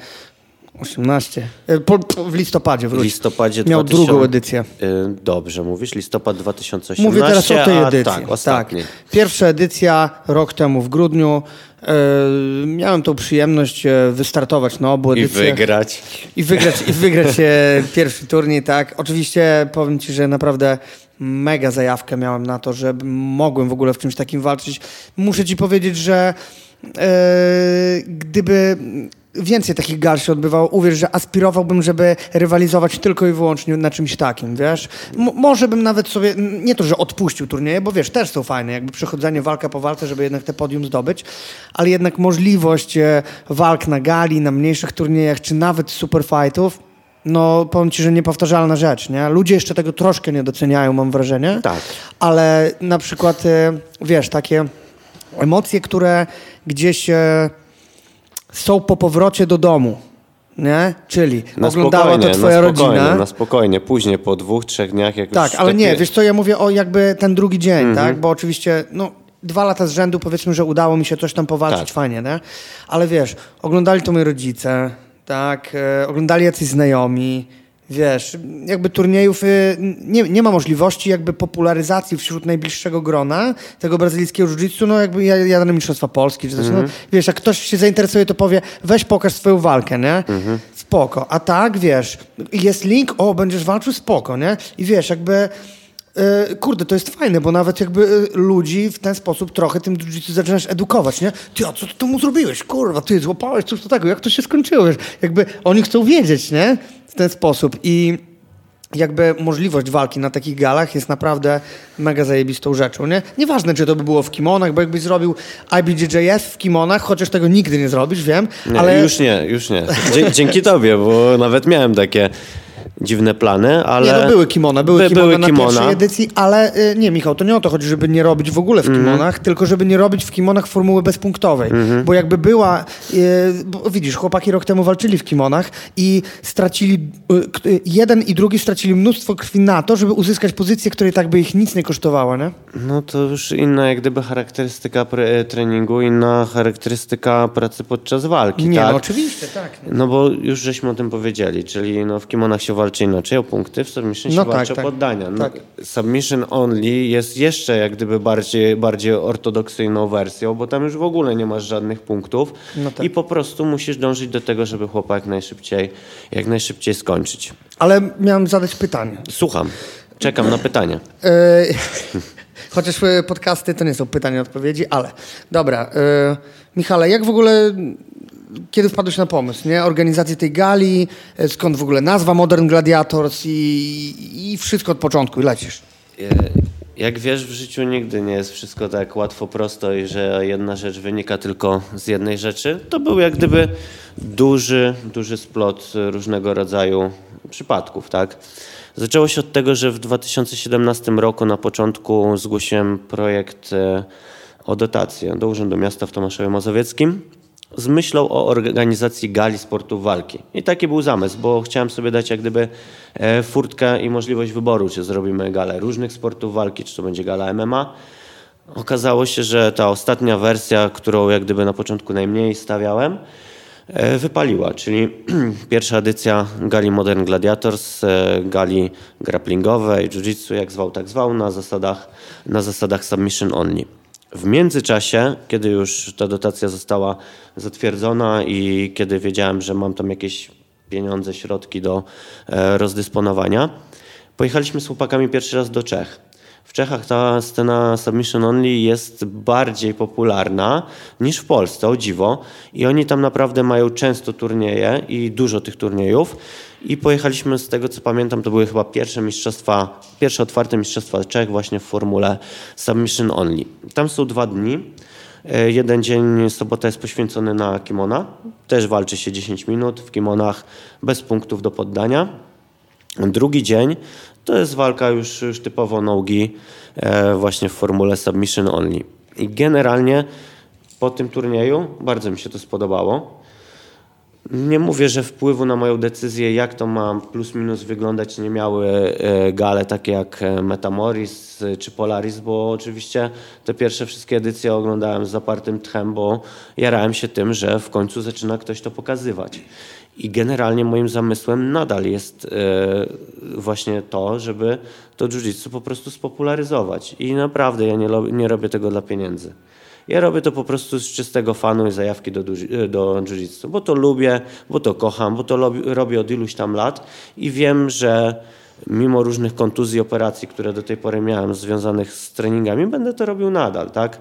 S1: 18. E, po, po, w listopadzie wróć. W listopadzie Miał 2000... drugą edycję.
S2: E, dobrze mówisz, listopad 2018.
S1: Mówię teraz o tej edycji. A, tak, ostatniej. Tak. Pierwsza edycja rok temu w grudniu. E, miałem tą przyjemność wystartować na obu edycjach.
S2: I wygrać.
S1: I wygrać, i wygrać pierwszy turniej, tak. Oczywiście powiem Ci, że naprawdę mega zajawkę miałem na to, że mogłem w ogóle w czymś takim walczyć. Muszę Ci powiedzieć, że e, gdyby więcej takich gal się odbywało. Uwierz, że aspirowałbym, żeby rywalizować tylko i wyłącznie na czymś takim, wiesz? M może bym nawet sobie, nie to, że odpuścił turnieje, bo wiesz, też są fajne, jakby przechodzenie walka po walce, żeby jednak te podium zdobyć, ale jednak możliwość e, walk na gali, na mniejszych turniejach, czy nawet superfightów, no powiem ci, że niepowtarzalna rzecz, nie? Ludzie jeszcze tego troszkę nie doceniają, mam wrażenie.
S2: Tak.
S1: Ale na przykład, e, wiesz, takie emocje, które gdzieś e, są po powrocie do domu. Nie? Czyli na oglądała to twoja
S2: na
S1: rodzina.
S2: Na spokojnie, później po dwóch, trzech dniach jak
S1: Tak, ale takie... nie, wiesz co, ja mówię o jakby ten drugi dzień, mm -hmm. tak? Bo oczywiście, no dwa lata z rzędu powiedzmy, że udało mi się coś tam powalczyć tak. fajnie, nie? Ale wiesz, oglądali to moi rodzice, tak? E, oglądali jacyś znajomi, Wiesz, jakby turniejów y, nie, nie ma możliwości jakby popularyzacji wśród najbliższego grona tego brazylijskiego jiu-jitsu, no jakby jadę Mistrzostwa Polski, czy coś, mm -hmm. no, wiesz, jak ktoś się zainteresuje, to powie, weź pokaż swoją walkę, nie? Mm -hmm. Spoko. A tak, wiesz, jest link, o, będziesz walczył, spoko, nie? I wiesz, jakby... Yy, kurde, to jest fajne, bo nawet jakby yy, ludzi w ten sposób trochę tym jiu zaczynasz edukować, nie? Ty, a co ty mu zrobiłeś? Kurwa, ty złapałeś coś tego, jak to się skończyło? Wiesz? Jakby oni chcą wiedzieć, nie? ten sposób. I jakby możliwość walki na takich galach jest naprawdę mega zajebistą rzeczą, nie? Nieważne, czy to by było w kimonach, bo jakbyś zrobił IBJJF w kimonach, chociaż tego nigdy nie zrobisz, wiem,
S2: nie,
S1: ale...
S2: Już nie, już nie. Dzięki tobie, bo nawet miałem takie dziwne plany, ale...
S1: Nie, no były kimona, były, By, kimona były na kimona. pierwszej edycji, ale y, nie, Michał, to nie o to chodzi, żeby nie robić w ogóle w mm. kimonach, tylko żeby nie robić w kimonach formuły bezpunktowej, mm -hmm. bo jakby była, y, widzisz, chłopaki rok temu walczyli w kimonach i stracili, y, jeden i drugi stracili mnóstwo krwi na to, żeby uzyskać pozycję, której tak by ich nic nie kosztowała, nie?
S2: No to już inna jak gdyby charakterystyka treningu, inna charakterystyka pracy podczas walki,
S1: Nie,
S2: tak?
S1: no oczywiście, tak.
S2: No bo już żeśmy o tym powiedzieli, czyli no w kimonach się walczy walczy inaczej o punkty, w submission się no walczy tak, o tak. poddania. No, tak. Submission only jest jeszcze jak gdyby bardziej, bardziej ortodoksyjną wersją, bo tam już w ogóle nie masz żadnych punktów no tak. i po prostu musisz dążyć do tego, żeby chłopak jak najszybciej, jak najszybciej skończyć.
S1: Ale miałem zadać pytanie.
S2: Słucham. Czekam na pytanie. E,
S1: chociaż podcasty to nie są pytania, odpowiedzi, ale dobra. E, Michale, jak w ogóle kiedy wpadłeś na pomysł, nie? Organizację tej gali, e, skąd w ogóle nazwa Modern Gladiators i, i wszystko od początku i lecisz.
S2: E, jak wiesz, w życiu nigdy nie jest wszystko tak łatwo, prosto i że jedna rzecz wynika tylko z jednej rzeczy. To był jak gdyby duży, duży splot różnego rodzaju przypadków, tak? Zaczęło się od tego, że w 2017 roku na początku zgłosiłem projekt e, o dotację do Urzędu Miasta w Tomaszowie Mazowieckim z myślą o organizacji gali sportu walki. I taki był zamysł, bo chciałem sobie dać jak gdyby e, furtkę i możliwość wyboru, czy zrobimy galę różnych sportów walki, czy to będzie gala MMA. Okazało się, że ta ostatnia wersja, którą jak gdyby na początku najmniej stawiałem, e, wypaliła, czyli pierwsza edycja gali Modern Gladiators, e, gali grapplingowej, jiu-jitsu, jak zwał, tak zwał, na zasadach, na zasadach submission only. W międzyczasie, kiedy już ta dotacja została zatwierdzona i kiedy wiedziałem, że mam tam jakieś pieniądze, środki do e, rozdysponowania, pojechaliśmy z chłopakami pierwszy raz do Czech. W Czechach ta scena submission only jest bardziej popularna niż w Polsce, o dziwo. I oni tam naprawdę mają często turnieje i dużo tych turniejów. I pojechaliśmy z tego, co pamiętam, to były chyba pierwsze mistrzostwa, pierwsze otwarte mistrzostwa Czech właśnie w formule submission only. Tam są dwa dni. E, jeden dzień, sobota jest poświęcony na kimona. Też walczy się 10 minut w kimonach bez punktów do poddania. Drugi dzień to jest walka już, już typowo nogi, e, właśnie w formule submission only. I generalnie po tym turnieju bardzo mi się to spodobało. Nie mówię, że wpływu na moją decyzję, jak to ma plus minus wyglądać, nie miały e, gale takie jak e, Metamoris czy Polaris, bo oczywiście te pierwsze wszystkie edycje oglądałem z zapartym tchem, bo jarałem się tym, że w końcu zaczyna ktoś to pokazywać. I generalnie moim zamysłem nadal jest e, właśnie to, żeby to jiu-jitsu po prostu spopularyzować. I naprawdę ja nie, nie robię tego dla pieniędzy. Ja robię to po prostu z czystego fanu i zajawki do, do jiu-jitsu, bo to lubię, bo to kocham, bo to robię od iluś tam lat i wiem, że mimo różnych kontuzji, operacji, które do tej pory miałem związanych z treningami, będę to robił nadal, tak?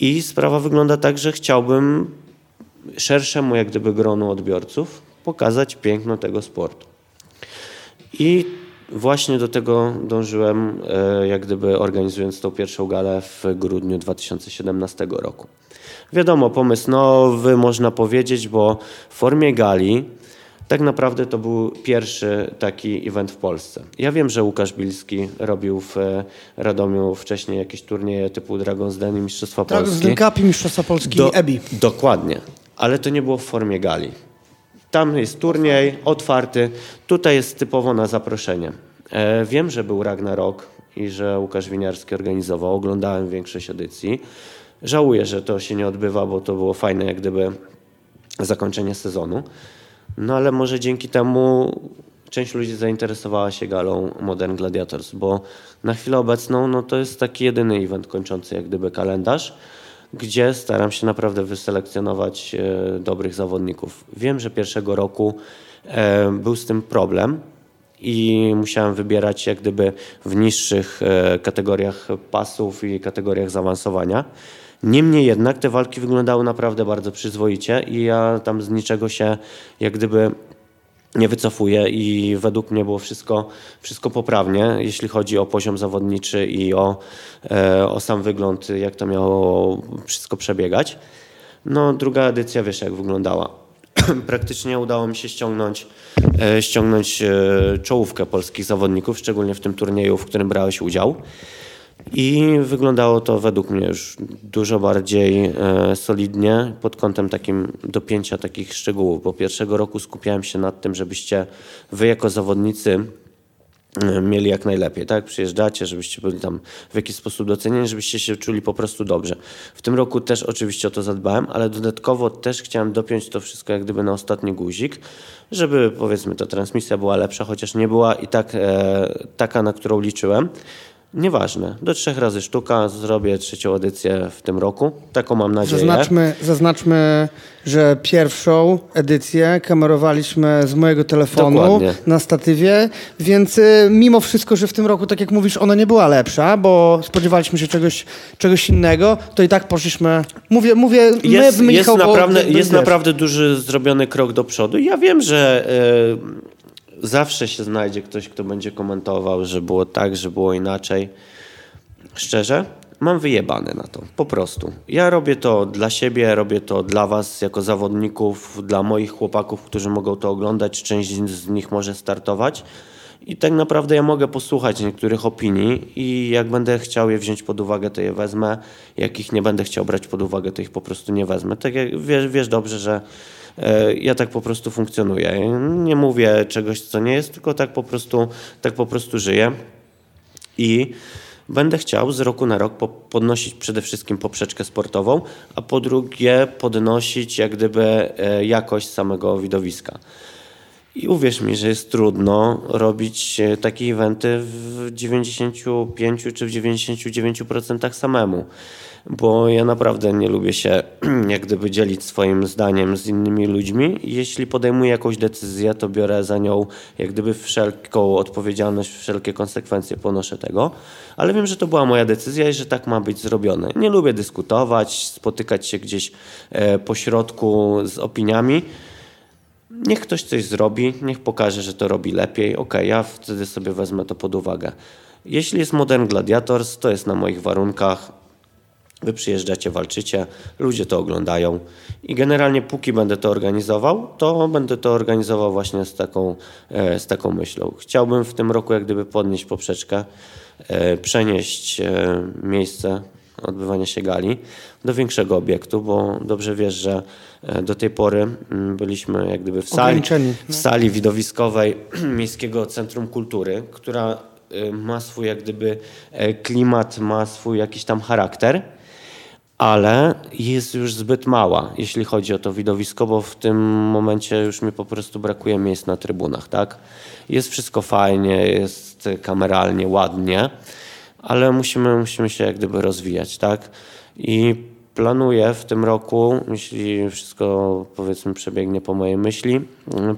S2: I sprawa wygląda tak, że chciałbym szerszemu jak gdyby gronu odbiorców pokazać piękno tego sportu. I Właśnie do tego dążyłem, e, jak gdyby organizując tą pierwszą galę w grudniu 2017 roku. Wiadomo, pomysł nowy można powiedzieć, bo w formie gali tak naprawdę to był pierwszy taki event w Polsce. Ja wiem, że Łukasz Bilski robił w e, Radomiu wcześniej jakieś turnieje typu Dragon's Den i Mistrzostwa Polski.
S1: Dragon's Den Cup i Mistrzostwa Polski Do, EBI.
S2: Dokładnie, ale to nie było w formie gali. Tam jest turniej otwarty, tutaj jest typowo na zaproszenie. E, wiem, że był Ragnarok i że Łukasz Winiarski organizował, oglądałem większość edycji. Żałuję, że to się nie odbywa, bo to było fajne jak gdyby zakończenie sezonu. No ale może dzięki temu część ludzi zainteresowała się galą Modern Gladiators, bo na chwilę obecną no, to jest taki jedyny event kończący jak gdyby kalendarz gdzie staram się naprawdę wyselekcjonować e, dobrych zawodników. Wiem, że pierwszego roku e, był z tym problem i musiałem wybierać jak gdyby w niższych e, kategoriach pasów i kategoriach zaawansowania. Niemniej jednak te walki wyglądały naprawdę bardzo przyzwoicie i ja tam z niczego się jak gdyby nie wycofuję i według mnie było wszystko, wszystko poprawnie, jeśli chodzi o poziom zawodniczy i o, e, o sam wygląd, jak to miało wszystko przebiegać. No, druga edycja, wiesz, jak wyglądała. Praktycznie udało mi się ściągnąć, e, ściągnąć e, czołówkę polskich zawodników, szczególnie w tym turnieju, w którym brałeś udział. I wyglądało to według mnie już dużo bardziej e, solidnie pod kątem takim dopięcia takich szczegółów, bo pierwszego roku skupiałem się nad tym, żebyście wy jako zawodnicy e, mieli jak najlepiej, tak? Przyjeżdżacie, żebyście byli tam w jakiś sposób docenieni, żebyście się czuli po prostu dobrze. W tym roku też oczywiście o to zadbałem, ale dodatkowo też chciałem dopiąć to wszystko jak gdyby na ostatni guzik, żeby powiedzmy ta transmisja była lepsza, chociaż nie była i tak e, taka, na którą liczyłem. Nieważne. Do trzech razy sztuka. Zrobię trzecią edycję w tym roku. Taką mam nadzieję.
S1: Zaznaczmy, zaznaczmy że pierwszą edycję kamerowaliśmy z mojego telefonu Dokładnie. na statywie, więc y, mimo wszystko, że w tym roku, tak jak mówisz, ona nie była lepsza, bo spodziewaliśmy się czegoś, czegoś innego, to i tak poszliśmy... Mówię, mówię
S2: jest, my, Michał, jest, naprawdę, bo, jest naprawdę duży zrobiony krok do przodu. Ja wiem, że... Yy zawsze się znajdzie ktoś, kto będzie komentował, że było tak, że było inaczej. Szczerze, mam wyjebane na to, po prostu. Ja robię to dla siebie, robię to dla was jako zawodników, dla moich chłopaków, którzy mogą to oglądać, część z nich może startować. I tak naprawdę ja mogę posłuchać niektórych opinii i jak będę chciał je wziąć pod uwagę, to je wezmę. Jak ich nie będę chciał brać pod uwagę, to ich po prostu nie wezmę. Tak jak wiesz, wiesz dobrze, że ja tak po prostu funkcjonuję. Nie mówię czegoś, co nie jest, tylko tak po prostu, tak po prostu żyję. I będę chciał z roku na rok podnosić przede wszystkim poprzeczkę sportową, a po drugie podnosić jak gdyby e, jakość samego widowiska. I uwierz mi, że jest trudno robić e, takie eventy w 95 czy w 99% samemu bo ja naprawdę nie lubię się jak gdyby dzielić swoim zdaniem z innymi ludźmi. Jeśli podejmuję jakąś decyzję, to biorę za nią jak gdyby wszelką odpowiedzialność, wszelkie konsekwencje ponoszę tego, ale wiem, że to była moja decyzja i że tak ma być zrobione. Nie lubię dyskutować, spotykać się gdzieś e, po środku z opiniami. Niech ktoś coś zrobi, niech pokaże, że to robi lepiej. Ok, ja wtedy sobie wezmę to pod uwagę. Jeśli jest Modern Gladiators, to jest na moich warunkach. Wy przyjeżdżacie, walczycie, ludzie to oglądają i generalnie póki będę to organizował, to będę to organizował właśnie z taką, e, z taką myślą. Chciałbym w tym roku jak gdyby podnieść poprzeczkę, e, przenieść e, miejsce odbywania się gali do większego obiektu, bo dobrze wiesz, że do tej pory mm, byliśmy jak gdyby w sali, w no. sali widowiskowej Miejskiego Centrum Kultury, która ma swój jak gdyby klimat, ma swój jakiś tam charakter ale jest już zbyt mała, jeśli chodzi o to widowisko, bo w tym momencie już mi po prostu brakuje miejsc na trybunach, tak? Jest wszystko fajnie, jest kameralnie, ładnie, ale musimy, musimy się jak gdyby rozwijać, tak? I Planuję w tym roku, jeśli wszystko powiedzmy przebiegnie po mojej myśli,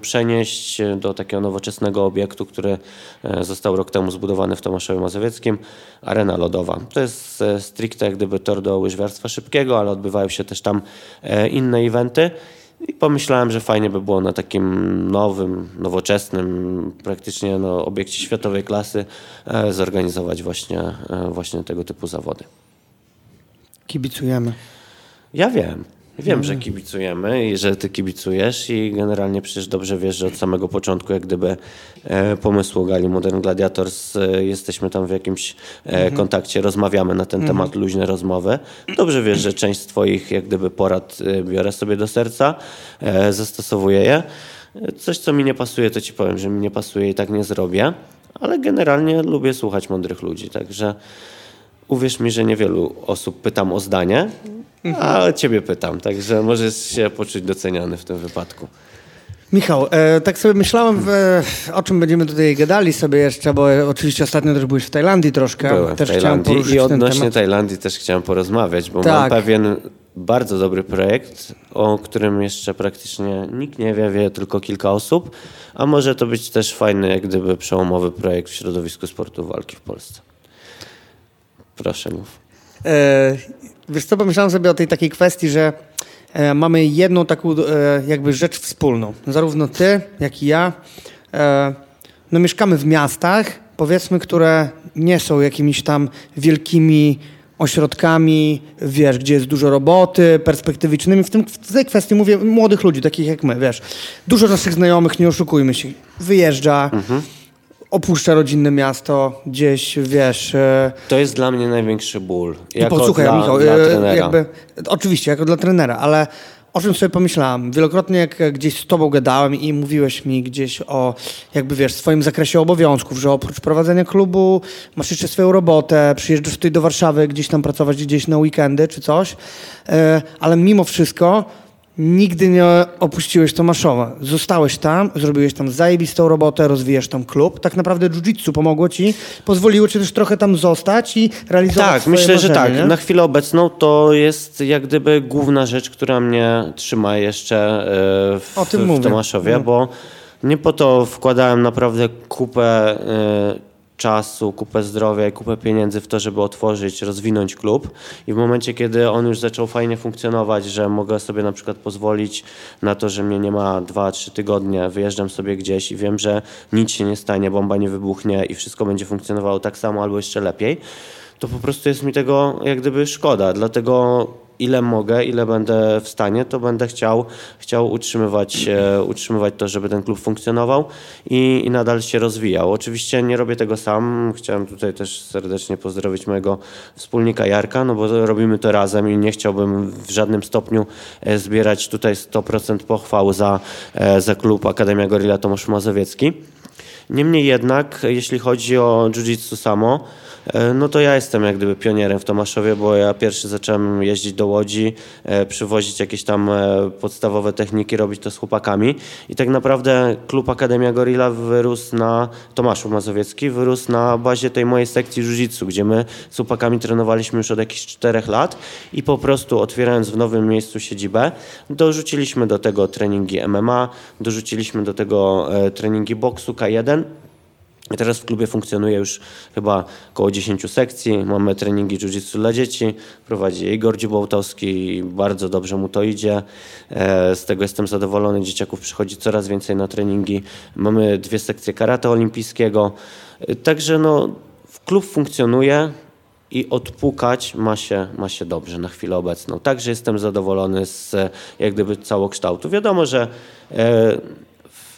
S2: przenieść do takiego nowoczesnego obiektu, który e, został rok temu zbudowany w Tomaszowie Mazowieckim, arena lodowa. To jest e, stricte jak gdyby tor do łyżwiarstwa szybkiego, ale odbywają się też tam e, inne eventy. I pomyślałem, że fajnie by było na takim nowym, nowoczesnym, praktycznie no, obiekcie światowej klasy zorganizować właśnie, właśnie tego typu zawody.
S1: Kibicujemy.
S2: Ja wiem. Wiem, że kibicujemy i że ty kibicujesz i generalnie przecież dobrze wiesz, że od samego początku jak gdyby e, pomysłu Gali Modern Gladiators e, jesteśmy tam w jakimś e, mhm. kontakcie, rozmawiamy na ten mhm. temat, luźne rozmowy. Dobrze wiesz, że część z twoich jak gdyby porad e, biorę sobie do serca, e, zastosowuję je. Coś, co mi nie pasuje, to ci powiem, że mi nie pasuje i tak nie zrobię, ale generalnie lubię słuchać mądrych ludzi, także uwierz mi, że niewielu osób pytam o zdanie, a ciebie pytam, także możesz się poczuć doceniony w tym wypadku.
S1: Michał, e, tak sobie myślałem, w, o czym będziemy tutaj gadali sobie jeszcze, bo oczywiście ostatnio też byłeś w Tajlandii troszkę.
S2: Byłem też w Tajlandii i odnośnie Tajlandii też chciałem porozmawiać, bo tak. mam pewien bardzo dobry projekt, o którym jeszcze praktycznie nikt nie wie, wie tylko kilka osób, a może to być też fajny, jak gdyby przełomowy projekt w środowisku sportu walki w Polsce. Proszę mów. E,
S1: wiesz co, pomyślałem sobie o tej takiej kwestii, że e, mamy jedną taką e, jakby rzecz wspólną. Zarówno ty, jak i ja. E, no mieszkamy w miastach, powiedzmy, które nie są jakimiś tam wielkimi ośrodkami, wiesz, gdzie jest dużo roboty, perspektywicznymi. W, tym, w tej kwestii mówię młodych ludzi, takich jak my, wiesz. Dużo naszych znajomych, nie oszukujmy się, wyjeżdża. Mhm opuszcza rodzinne miasto, gdzieś, wiesz... E,
S2: to jest dla mnie największy ból. Jako posłuchaj, dla, Michał, dla e, trenera. Jakby,
S1: oczywiście, jako dla trenera, ale o czym sobie pomyślałem? Wielokrotnie jak gdzieś z tobą gadałem i mówiłeś mi gdzieś o, jakby wiesz, swoim zakresie obowiązków, że oprócz prowadzenia klubu masz jeszcze swoją robotę, przyjeżdżasz tutaj do Warszawy gdzieś tam pracować gdzieś na weekendy czy coś, e, ale mimo wszystko nigdy nie opuściłeś Tomaszowa. Zostałeś tam, zrobiłeś tam zajebistą robotę, rozwijasz tam klub. Tak naprawdę jiu-jitsu pomogło ci, pozwoliło ci też trochę tam zostać i realizować
S2: Tak, myślę,
S1: marzenie,
S2: że tak.
S1: Nie?
S2: Na chwilę obecną to jest jak gdyby główna rzecz, która mnie trzyma jeszcze e, w, w Tomaszowie, no. bo nie po to wkładałem naprawdę kupę e, czasu, kupę zdrowia i kupę pieniędzy w to, żeby otworzyć, rozwinąć klub. I w momencie, kiedy on już zaczął fajnie funkcjonować, że mogę sobie na przykład pozwolić na to, że mnie nie ma 2-3 tygodnie, wyjeżdżam sobie gdzieś i wiem, że nic się nie stanie, bomba nie wybuchnie i wszystko będzie funkcjonowało tak samo albo jeszcze lepiej, to po prostu jest mi tego jak gdyby szkoda. Dlatego ile mogę, ile będę w stanie, to będę chciał, chciał utrzymywać, e, utrzymywać to, żeby ten klub funkcjonował i, i nadal się rozwijał. Oczywiście nie robię tego sam. Chciałem tutaj też serdecznie pozdrowić mojego wspólnika Jarka, no bo robimy to razem i nie chciałbym w żadnym stopniu e, zbierać tutaj 100% pochwał za, e, za klub Akademia Gorilla Tomasz Mazowiecki. Niemniej jednak, jeśli chodzi o jiu-jitsu samo, no to ja jestem jak gdyby pionierem w Tomaszowie, bo ja pierwszy zacząłem jeździć do Łodzi, e, przywozić jakieś tam e, podstawowe techniki, robić to z chłopakami. I tak naprawdę klub Akademia Gorilla wyrósł na, Tomaszów Mazowiecki, wyrósł na bazie tej mojej sekcji jiu gdzie my z chłopakami trenowaliśmy już od jakichś czterech lat i po prostu otwierając w nowym miejscu siedzibę, dorzuciliśmy do tego treningi MMA, dorzuciliśmy do tego treningi boksu K1 Teraz w klubie funkcjonuje już chyba około 10 sekcji. Mamy treningi jiu-jitsu dla dzieci. Prowadzi Igor Dziubołtowski i bardzo dobrze mu to idzie. E, z tego jestem zadowolony. Dzieciaków przychodzi coraz więcej na treningi. Mamy dwie sekcje karate olimpijskiego. E, także no, klub funkcjonuje i odpukać ma się, ma się dobrze na chwilę obecną. Także jestem zadowolony z jak gdyby całokształtu. Wiadomo, że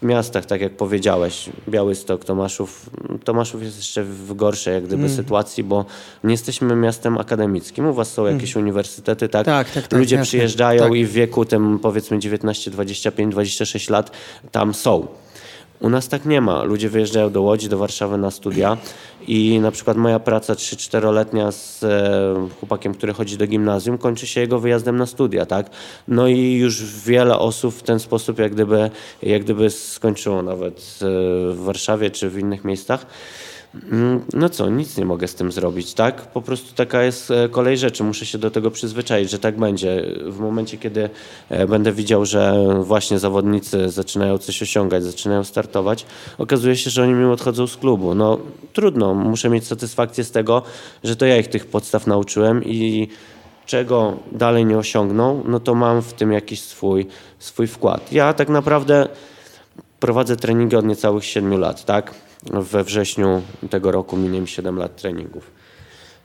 S2: miastach, tak jak powiedziałeś, Białystok, Tomaszów, Tomaszów jest jeszcze w gorszej jak gdyby mm. sytuacji, bo nie jesteśmy miastem akademickim. U was są jakieś mm. uniwersytety, tak?
S1: Tak, tak, tak
S2: Ludzie jasne. przyjeżdżają tak. i w wieku tym powiedzmy 19, 25, 26 lat tam są. U nas tak nie ma. Ludzie wyjeżdżają do Łodzi, do Warszawy na studia i na przykład moja praca 3-4-letnia z e, chłopakiem, który chodzi do gimnazjum, kończy się jego wyjazdem na studia, tak? No i już wiele osób w ten sposób jak gdyby, jak gdyby skończyło nawet e, w Warszawie czy w innych miejscach. Mm, no co, nic nie mogę z tym zrobić, tak? Po prostu taka jest e, kolej rzeczy. Muszę się do tego przyzwyczaić, że tak będzie. W momencie, kiedy e, będę widział, że właśnie zawodnicy zaczynają coś osiągać, zaczynają startować, okazuje się, że oni mi odchodzą z klubu. No trudno, muszę mieć satysfakcję z tego, że to ja ich tych podstaw nauczyłem i czego dalej nie osiągną, no to mam w tym jakiś swój, swój wkład. Ja tak naprawdę prowadzę treningi od niecałych 7 lat, tak? We wrześniu tego roku minie 7 lat treningów.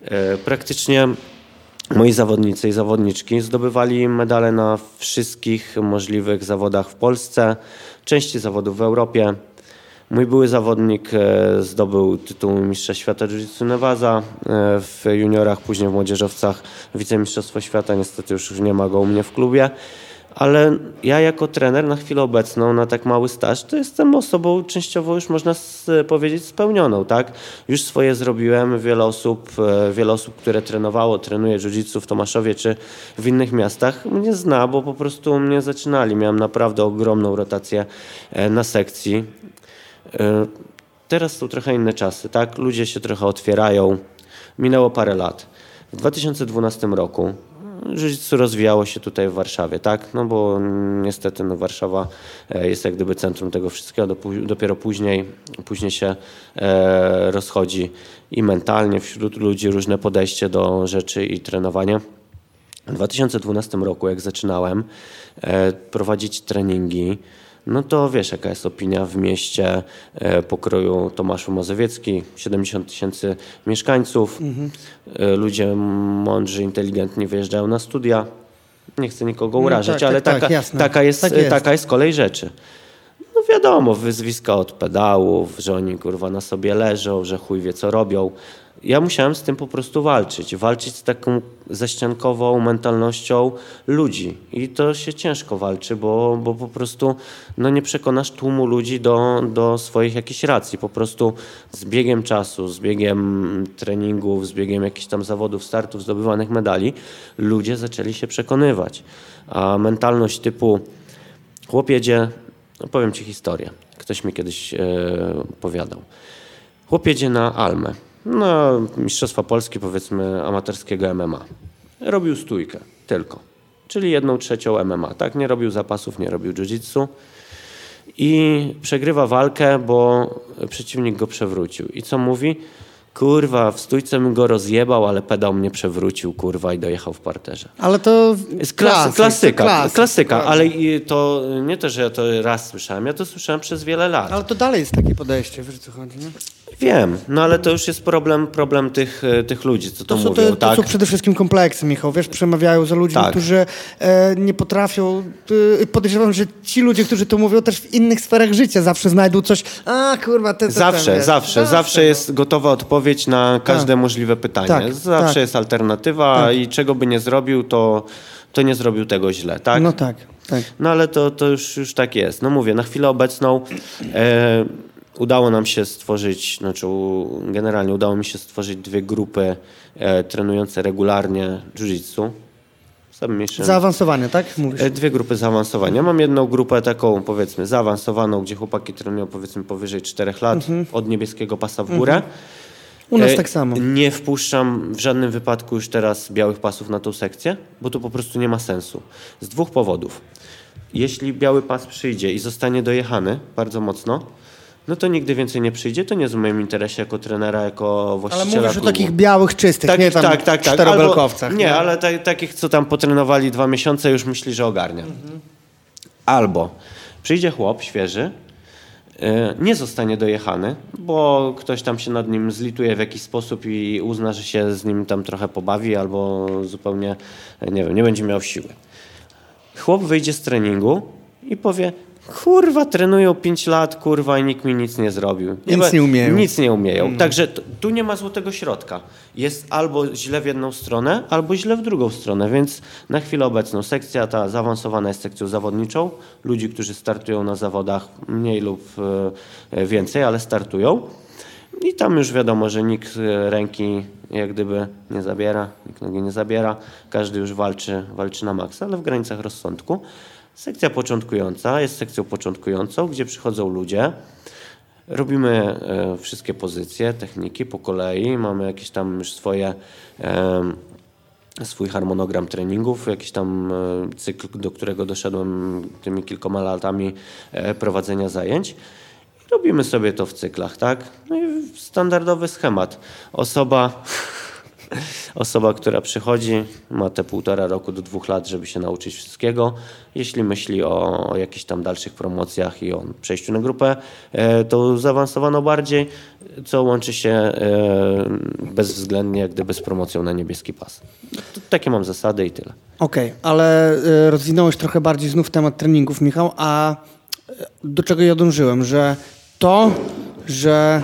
S2: E, praktycznie moi zawodnicy i zawodniczki zdobywali medale na wszystkich możliwych zawodach w Polsce, części zawodów w Europie. Mój były zawodnik e, zdobył tytuł mistrza świata Jiu-Jitsu e, w juniorach, później w młodzieżowcach wicemistrzostwo świata. Niestety już nie ma go u mnie w klubie ale ja jako trener na chwilę obecną, na tak mały staż, to jestem osobą częściowo już można powiedzieć spełnioną, tak? Już swoje zrobiłem, wiele osób, e, wiele osób, które trenowało, trenuje jiu-jitsu w Tomaszowie czy w innych miastach, mnie zna, bo po prostu mnie zaczynali. Miałem naprawdę ogromną rotację e, na sekcji. E, teraz są trochę inne czasy, tak? Ludzie się trochę otwierają. Minęło parę lat. W 2012 roku jiu rozwijało się tutaj w Warszawie, tak? No bo niestety no Warszawa e, jest jak gdyby centrum tego wszystkiego, dopiero później, później się e, rozchodzi i mentalnie wśród ludzi różne podejście do rzeczy i trenowania. W 2012 roku, jak zaczynałem e, prowadzić treningi, no to wiesz, jaka jest opinia w mieście e, pokroju Tomaszu Mazowiecki, 70 tysięcy mieszkańców, mhm. E, ludzie mądrzy, inteligentni wyjeżdżają na studia. Nie chcę nikogo no urażać, no tak, ale tak, taka, tak, taka, jest, tak jest. taka jest kolej rzeczy. No wiadomo, wyzwiska od pedałów, że oni kurwa na sobie leżą, że chuj wie co robią ja musiałem z tym po prostu walczyć. Walczyć z taką zaściankową mentalnością ludzi. I to się ciężko walczy, bo, bo po prostu no nie przekonasz tłumu ludzi do, do swoich jakichś racji. Po prostu z biegiem czasu, z biegiem treningów, z biegiem jakichś tam zawodów, startów, zdobywanych medali, ludzie zaczęli się przekonywać. A mentalność typu chłop jedzie, no powiem ci historię. Ktoś mi kiedyś e, opowiadał. Chłop jedzie na Almę no, Mistrzostwa Polski, powiedzmy, amatorskiego MMA. Robił stójkę tylko, czyli jedną trzecią MMA, tak? Nie robił zapasów, nie robił jiu-jitsu i przegrywa walkę, bo przeciwnik go przewrócił. I co mówi? Kurwa, w stójce bym go rozjebał, ale pedał mnie przewrócił, kurwa, i dojechał w parterze.
S1: Ale to
S2: jest klasyka, klasyka, klasyka, ale to nie to, że ja to raz słyszałem, ja to słyszałem przez wiele lat.
S1: Ale to dalej jest takie podejście, wiesz co chodzi, nie?
S2: Wiem, no ale to już jest problem, problem tych, e, tych ludzi, co to, to mówią. To,
S1: tak? to są przede wszystkim kompleksy, Michał, wiesz, przemawiają za ludźmi, tak. którzy e, nie potrafią, e, podejrzewam, że ci ludzie, którzy to mówią też w innych sferach życia zawsze znajdą coś, a kurwa, te, te
S2: Zawsze,
S1: ten,
S2: zawsze, zawsze, zawsze jest gotowa odpowiedź na każde tak. możliwe pytanie. Tak, zawsze tak. jest alternatywa tak. i czego by nie zrobił, to, to nie zrobił tego źle, tak?
S1: No tak, tak.
S2: No ale to, to już, już tak jest. No mówię, na chwilę obecną... E, udało nam się stworzyć, znaczy generalnie udało mi się stworzyć dwie grupy e, trenujące regularnie jiu-jitsu.
S1: Zaawansowanie, tak?
S2: Mówisz? E, dwie grupy zaawansowania. Mam jedną grupę taką, powiedzmy, zaawansowaną, gdzie chłopaki trenują, powiedzmy, powyżej 4 lat, mhm. od niebieskiego pasa w górę. Mhm.
S1: U nas e, tak samo.
S2: Nie wpuszczam w żadnym wypadku już teraz białych pasów na tą sekcję, bo to po prostu nie ma sensu. Z dwóch powodów. Jeśli biały pas przyjdzie i zostanie dojechany bardzo mocno, no to nigdy więcej nie przyjdzie. To nie jest w moim interesie jako trenera, jako właściciela
S1: Ale mówisz
S2: klubu.
S1: o takich białych, czystych, tak, nie tam tak, tak, tak. czterobelkowcach.
S2: nie, nie, ale ta, takich, co tam potrenowali dwa miesiące, już myśli, że ogarnia. Mhm. Albo przyjdzie chłop świeży, e, nie zostanie dojechany, bo ktoś tam się nad nim zlituje w jakiś sposób i uzna, że się z nim tam trochę pobawi albo zupełnie, nie wiem, nie będzie miał siły. Chłop wyjdzie z treningu i powie, kurwa, trenują 5 lat, kurwa, i nikt mi nic nie zrobił.
S1: Nic nie umieją.
S2: Nic nie umieją. Mm. Także tu nie ma złotego środka. Jest albo źle w jedną stronę, albo źle w drugą stronę, więc na chwilę obecną sekcja ta zaawansowana jest sekcją zawodniczą. Ludzi, którzy startują na zawodach mniej lub e, więcej, ale startują. I tam już wiadomo, że nikt e, ręki jak gdyby nie zabiera, nikt nogi nie zabiera. Każdy już walczy, walczy na maksa, ale w granicach rozsądku. Sekcja początkująca jest sekcją początkującą, gdzie przychodzą ludzie. Robimy e, wszystkie pozycje, techniki po kolei. Mamy jakieś tam już swoje, e, swój harmonogram treningów, jakiś tam e, cykl, do którego doszedłem tymi kilkoma latami prowadzenia zajęć. Robimy sobie to w cyklach, tak? No i standardowy schemat. Osoba Osoba, która przychodzi, ma te półtora roku do dwóch lat, żeby się nauczyć wszystkiego. Jeśli myśli o, o jakichś tam dalszych promocjach i o przejściu na grupę, e, to zaawansowano bardziej, co łączy się e, bezwzględnie jak gdyby z promocją na niebieski pas. Takie mam zasady i tyle.
S1: Okej, okay, ale e, rozwinąłeś trochę bardziej znów temat treningów, Michał, a do czego ja dążyłem, że to, że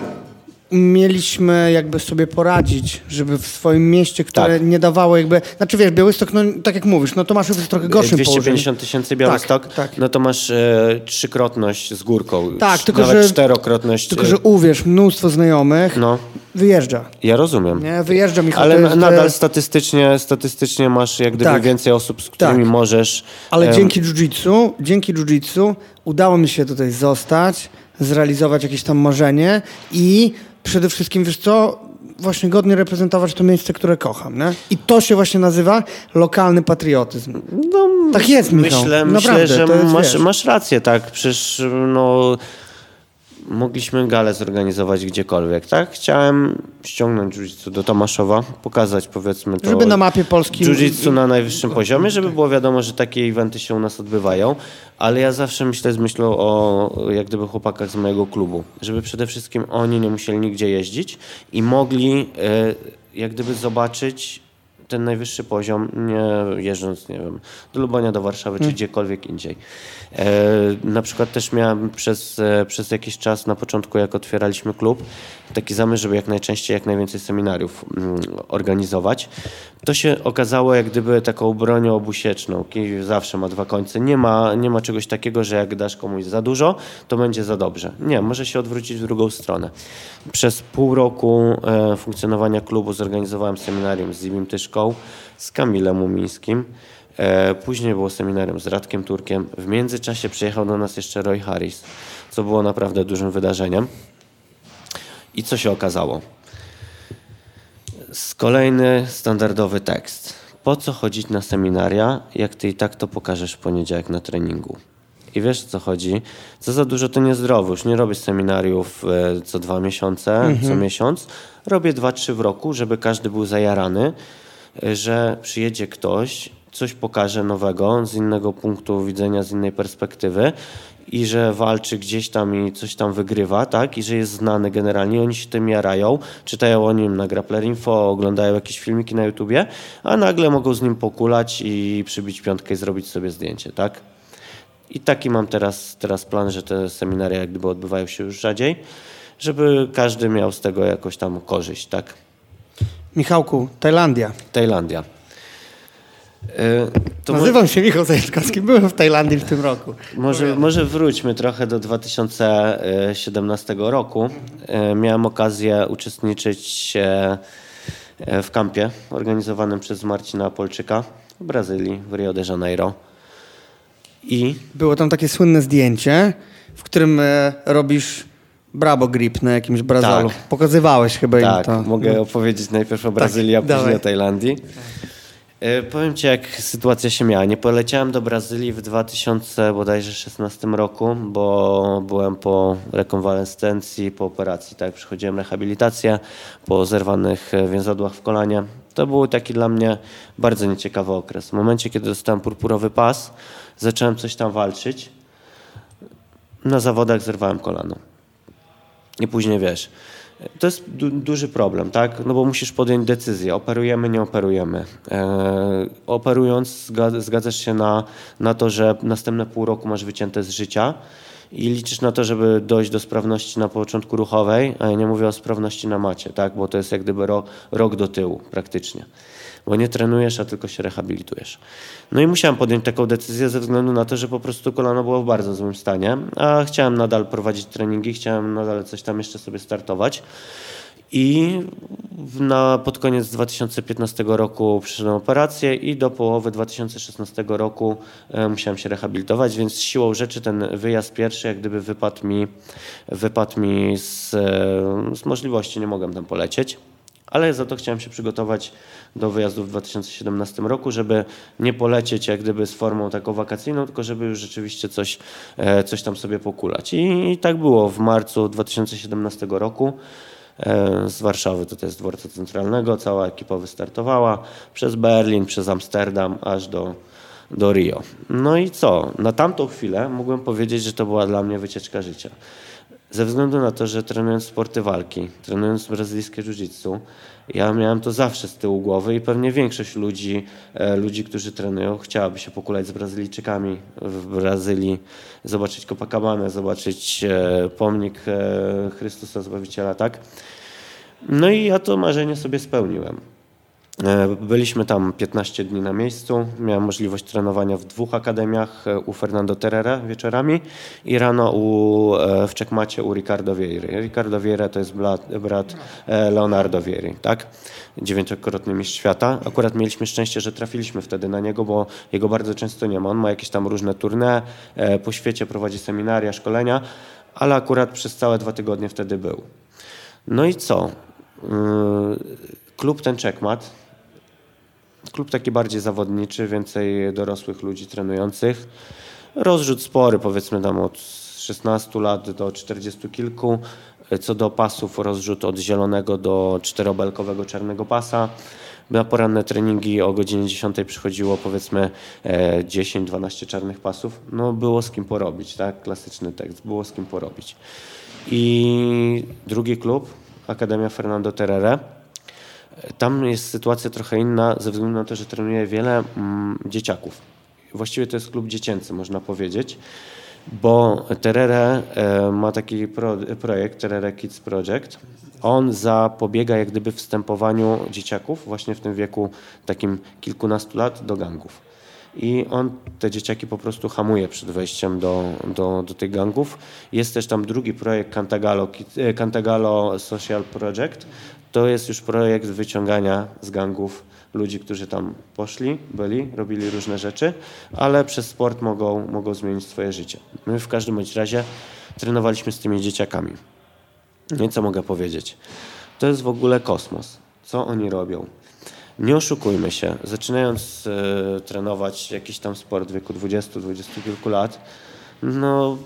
S1: mieliśmy jakby sobie poradzić, żeby w swoim mieście, które tak. nie dawało jakby, znaczy wiesz, Białystok, no tak jak mówisz, no to masz jest trochę gorszym
S2: 250 tysięcy Białystok, tak, tak. no to masz e, trzykrotność z górką,
S1: tak, tylko,
S2: nawet
S1: że,
S2: czterokrotność.
S1: Tylko, że uwierz, mnóstwo znajomych no. wyjeżdża.
S2: Ja rozumiem.
S1: Nie, wyjeżdża mi
S2: Ale jest, nadal statystycznie, statystycznie masz jak gdyby tak. więcej osób, z którymi tak. możesz.
S1: Ale um... dzięki jiu-jitsu, dzięki jiu-jitsu udało mi się tutaj zostać, zrealizować jakieś tam marzenie i przede wszystkim, wiesz co, właśnie godnie reprezentować to miejsce, które kocham. Nie? I to się właśnie nazywa lokalny patriotyzm. No, tak jest, Michał.
S2: Myślę, myślę że jest, masz, masz rację, tak. Przecież no, mogliśmy galę zorganizować gdziekolwiek, tak? Chciałem ściągnąć jiu do Tomaszowa, pokazać powiedzmy to...
S1: Żeby na mapie Polski...
S2: Jiu-jitsu na najwyższym poziomie, żeby było wiadomo, że takie eventy się u nas odbywają, ale ja zawsze myślę z myślą o jak gdyby chłopakach z mojego klubu, żeby przede wszystkim oni nie musieli nigdzie jeździć i mogli e, jak gdyby zobaczyć ten najwyższy poziom, nie jeżdżąc, nie wiem, do Lubonia, do Warszawy czy hmm. gdziekolwiek indziej. E, na przykład też miałem przez, e, przez jakiś czas na początku, jak otwieraliśmy klub, taki zamysł, żeby jak najczęściej, jak najwięcej seminariów mm, organizować. To się okazało jak gdyby taką bronią obusieczną. Kij zawsze ma dwa końce. Nie ma, nie ma czegoś takiego, że jak dasz komuś za dużo, to będzie za dobrze. Nie, może się odwrócić w drugą stronę. Przez pół roku e, funkcjonowania klubu zorganizowałem seminarium z Zimim Tyszką, z Kamilem Mumińskim. E, później było seminarium z Radkiem Turkiem. W międzyczasie przyjechał do nas jeszcze Roy Harris, co było naprawdę dużym wydarzeniem. I co się okazało? Kolejny standardowy tekst. Po co chodzić na seminaria, jak ty i tak to pokażesz w poniedziałek na treningu? I wiesz o co chodzi? Co za dużo to niezdrowo. Już nie robię seminariów e, co dwa miesiące, mhm. co miesiąc. Robię dwa, trzy w roku, żeby każdy był zajarany, e, że przyjedzie ktoś, coś pokaże nowego, z innego punktu widzenia, z innej perspektywy i że walczy gdzieś tam i coś tam wygrywa, tak? I że jest znany generalnie, oni się tym jarają, czytają o nim na Grappler Info, oglądają jakieś filmiki na YouTubie, a nagle mogą z nim pokulać i przybić piątkę i zrobić sobie zdjęcie, tak? I taki mam teraz, teraz plan, że te seminaria jak gdyby odbywają się już rzadziej, żeby każdy miał z tego jakoś tam korzyść, tak?
S1: Michałku, Tajlandia.
S2: Tajlandia. Y
S1: To Nazywam się Michał Zajeczkowski, byłem w Tajlandii w tym roku.
S2: Może, może wróćmy trochę do 2017 roku. E, miałem okazję uczestniczyć e, w kampie organizowanym przez Marcina Polczyka w Brazylii, w Rio de Janeiro.
S1: I było tam takie słynne zdjęcie, w którym e, robisz Bravo Grip na jakimś Brazalu. Tak. Pokazywałeś chyba
S2: tak,
S1: im to.
S2: mogę opowiedzieć najpierw o tak, Brazylii, tak, a później o Tajlandii. E, powiem Ci, jak sytuacja się miała. Nie poleciałem do Brazylii w 2016 roku, bo byłem po rekonwalescencji, po operacji. Tak, przychodziłem rehabilitację po zerwanych więzadłach w kolanie. To był taki dla mnie bardzo nieciekawy okres. W momencie, kiedy dostałem purpurowy pas, zacząłem coś tam walczyć. Na zawodach zerwałem kolano. I później wiesz, to jest du duży problem, tak? No bo musisz podjąć decyzję, operujemy, nie operujemy. E, operując zgadzasz się na, na to, że następne pół roku masz wycięte z życia i liczysz na to, żeby dojść do sprawności na początku ruchowej, a ja nie mówię o sprawności na macie, tak? Bo to jest jak gdyby ro rok do tyłu praktycznie bo nie trenujesz, a tylko się rehabilitujesz. No i musiałem podjąć taką decyzję ze względu na to, że po prostu kolano było w bardzo złym stanie, a chciałem nadal prowadzić treningi, chciałem nadal coś tam jeszcze sobie startować. I na, pod koniec 2015 roku przyszedłem operację i do połowy 2016 roku e, musiałem się rehabilitować, więc siłą rzeczy ten wyjazd pierwszy jak gdyby wypadł mi, wypadł mi z, e, z możliwości, nie mogłem tam polecieć ale za to chciałem się przygotować do wyjazdu w 2017 roku, żeby nie polecieć jak gdyby z formą taką wakacyjną, tylko żeby już rzeczywiście coś, e, coś tam sobie pokulać. I, I tak było w marcu 2017 roku e, z Warszawy, tutaj z dworca centralnego, cała ekipa wystartowała przez Berlin, przez Amsterdam, aż do, do Rio. No i co? Na tamtą chwilę mogłem powiedzieć, że to była dla mnie wycieczka życia. Ze względu na to, że trenując sporty walki, trenując brazylijskie jiu-jitsu, ja miałem to zawsze z tyłu głowy i pewnie większość ludzi, e, ludzi, którzy trenują, chciałaby się pokulać z Brazylijczykami w Brazylii, zobaczyć Copacabana, zobaczyć e, pomnik e, Chrystusa Zbawiciela, tak? No i ja to marzenie sobie spełniłem. E, byliśmy tam 15 dni na miejscu. Miałem możliwość trenowania w dwóch akademiach e, u Fernando Terrera wieczorami i rano u, e, w Czekmacie u Ricardo Vieira. Ricardo Vieira to jest brat, brat Leonardo Vieri, tak? Dziewięciokrotny mistrz świata. Akurat mieliśmy szczęście, że trafiliśmy wtedy na niego, bo jego bardzo często nie ma. On ma jakieś tam różne tournée, po świecie prowadzi seminaria, szkolenia, ale akurat przez całe dwa tygodnie wtedy był. No i co? Klub ten Czekmat Klub taki bardziej zawodniczy, więcej dorosłych ludzi trenujących. Rozrzut spory, powiedzmy tam od 16 lat do 40 kilku. Co do pasów, rozrzut od zielonego do czterobelkowego czarnego pasa. Na poranne treningi o godzinie 10 przychodziło powiedzmy 10-12 e, czarnych pasów. No było z kim porobić, tak? Klasyczny tekst, było z kim porobić. I drugi klub, Akademia Fernando Terrere tam jest sytuacja trochę inna ze względu na to, że trenuje wiele mm, dzieciaków. Właściwie to jest klub dziecięcy, można powiedzieć, bo Terere e, ma taki pro, projekt, Terere Kids Project. On zapobiega jak gdyby wstępowaniu dzieciaków właśnie w tym wieku takim kilkunastu lat do gangów. I on te dzieciaki po prostu hamuje przed wejściem do, do, do tych gangów. Jest też tam drugi projekt Cantagalo, e, Cantagalo Social Project, to jest już projekt wyciągania z gangów ludzi, którzy tam poszli, byli, robili różne rzeczy, ale przez sport mogą, mogą zmienić swoje życie. My w każdym bądź razie trenowaliśmy z tymi dzieciakami. No i co mogę powiedzieć? To jest w ogóle kosmos. Co oni robią? Nie oszukujmy się. Zaczynając e, trenować jakiś tam sport w wieku 20-20 kilku lat, no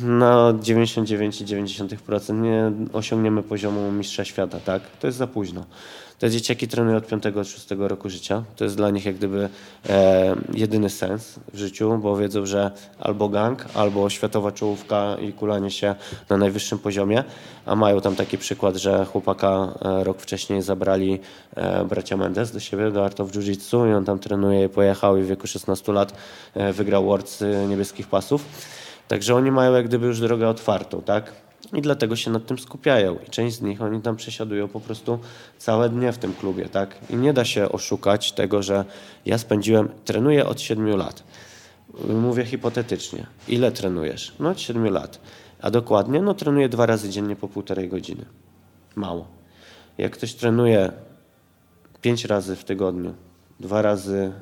S2: na 99,9% nie osiągniemy poziomu mistrza świata, tak? To jest za późno. Te dzieciaki trenują od 5-6 roku życia. To jest dla nich jak gdyby e, jedyny sens w życiu, bo wiedzą, że albo gang, albo światowa czołówka i kulanie się na najwyższym poziomie, a mają tam taki przykład, że chłopaka e, rok wcześniej zabrali e, bracia Mendes do siebie, do Art of Jiu-Jitsu i on tam trenuje i pojechał i w wieku 16 lat e, wygrał Worlds niebieskich pasów. Także oni mają jak gdyby już drogę otwartą, tak? I dlatego się nad tym skupiają. I część z nich, oni tam przesiadują po prostu całe dnie w tym klubie, tak? I nie da się oszukać tego, że ja spędziłem, trenuję od 7 lat. Mówię hipotetycznie. Ile trenujesz? No od 7 lat. A dokładnie, no trenuję dwa razy dziennie po półtorej godziny. Mało. Jak ktoś trenuje pięć razy w tygodniu, dwa razy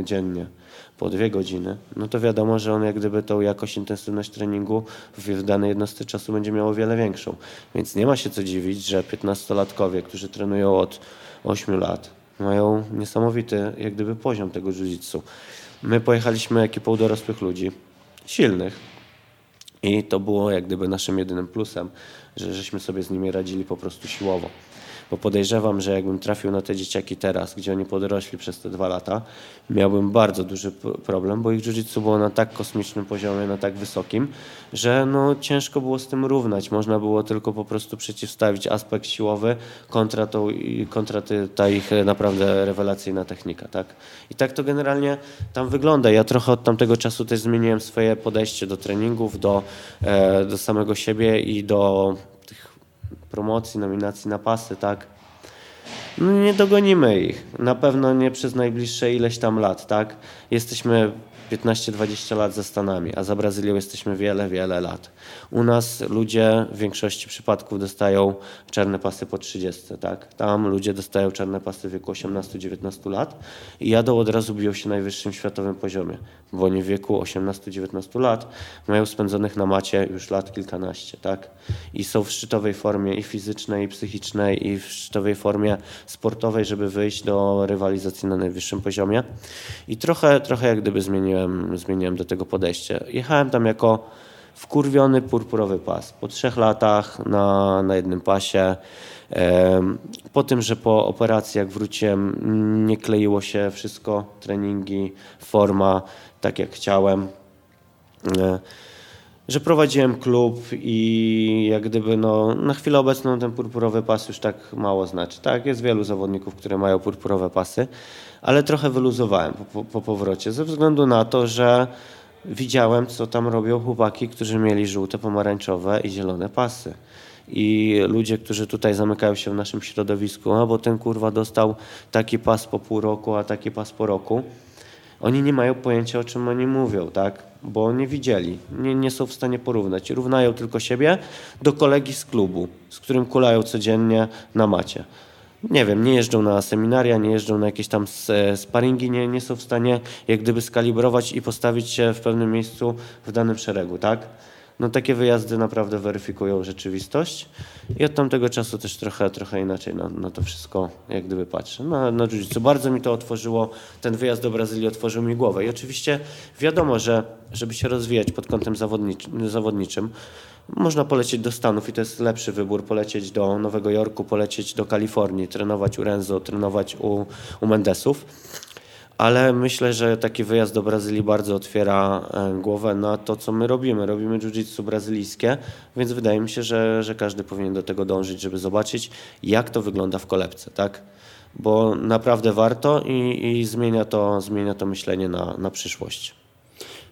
S2: y, dziennie, po dwie godziny, no to wiadomo, że on jak gdyby tą jakość, intensywność treningu w danej jednostce czasu będzie miał o wiele większą. Więc nie ma się co dziwić, że 15-latkowie, którzy trenują od 8 lat, mają niesamowity jak gdyby poziom tego jiu-jitsu. My pojechaliśmy ekipą dorosłych ludzi, silnych, i to było jak gdyby naszym jedynym plusem, że żeśmy sobie z nimi radzili po prostu siłowo bo podejrzewam, że jakbym trafił na te dzieciaki teraz, gdzie oni podrośli przez te dwa lata, miałbym bardzo duży problem, bo ich jiu było na tak kosmicznym poziomie, na tak wysokim, że no ciężko było z tym równać. Można było tylko po prostu przeciwstawić aspekt siłowy kontra, tą, kontra ta ich naprawdę rewelacyjna technika. Tak? I tak to generalnie tam wygląda. Ja trochę od tamtego czasu też zmieniłem swoje podejście do treningów, do, e, do samego siebie i do promocji, nominacji na pasy, tak? No nie dogonimy ich. Na pewno nie przez najbliższe ileś tam lat, tak? Jesteśmy 15-20 lat za Stanami, a za Brazylią jesteśmy wiele, wiele lat. U nas ludzie w większości przypadków dostają czarne pasy po 30, tak? Tam ludzie dostają czarne pasy w wieku 18-19 lat i jadą od razu biją się na najwyższym światowym poziomie, bo oni w wieku 18-19 lat mają spędzonych na macie już lat kilkanaście, tak? I są w szczytowej formie i fizycznej, i psychicznej, i w szczytowej formie sportowej, żeby wyjść do rywalizacji na najwyższym poziomie. I trochę, trochę jak gdyby zmieniłem, zmieniłem do tego podejście. Jechałem tam jako wkurwiony purpurowy pas. Po trzech latach na, na jednym pasie. Po tym, że po operacji jak wróciłem nie kleiło się wszystko, treningi, forma tak jak chciałem. E, że prowadziłem klub i jak gdyby no, na chwilę obecną ten purpurowy pas już tak mało znaczy. Tak, jest wielu zawodników, które mają purpurowe pasy, ale trochę wyluzowałem po, po, po powrocie ze względu na to, że widziałem, co tam robią chłopaki, którzy mieli żółte, pomarańczowe i zielone pasy. I ludzie, którzy tutaj zamykają się w naszym środowisku, a bo ten kurwa dostał taki pas po pół roku, a taki pas po roku. Oni nie mają pojęcia, o czym oni mówią, tak? Bo nie widzieli, nie, nie są w stanie porównać. Równają tylko siebie do kolegi z klubu, z którym kulają codziennie na macie nie wiem, nie jeżdżą na seminaria, nie jeżdżą na jakieś tam sparingi, nie, nie są w stanie jak gdyby skalibrować i postawić się w pewnym miejscu w danym szeregu, tak? No takie wyjazdy naprawdę weryfikują rzeczywistość i od tamtego czasu też trochę, trochę inaczej na, na to wszystko jak gdyby patrzę. Na, na jiu Bardzo mi to otworzyło, ten wyjazd do Brazylii otworzył mi głowę i oczywiście wiadomo, że żeby się rozwijać pod kątem zawodniczym, można polecieć do Stanów i to jest lepszy wybór, polecieć do Nowego Jorku, polecieć do Kalifornii, trenować u Renzo, trenować u, u Mendesów. Ale myślę, że taki wyjazd do Brazylii bardzo otwiera e, głowę na to, co my robimy. Robimy jiu-jitsu brazylijskie, więc wydaje mi się, że, że każdy powinien do tego dążyć, żeby zobaczyć, jak to wygląda w kolebce, tak? Bo naprawdę warto i, i zmienia, to, zmienia to myślenie na, na przyszłość.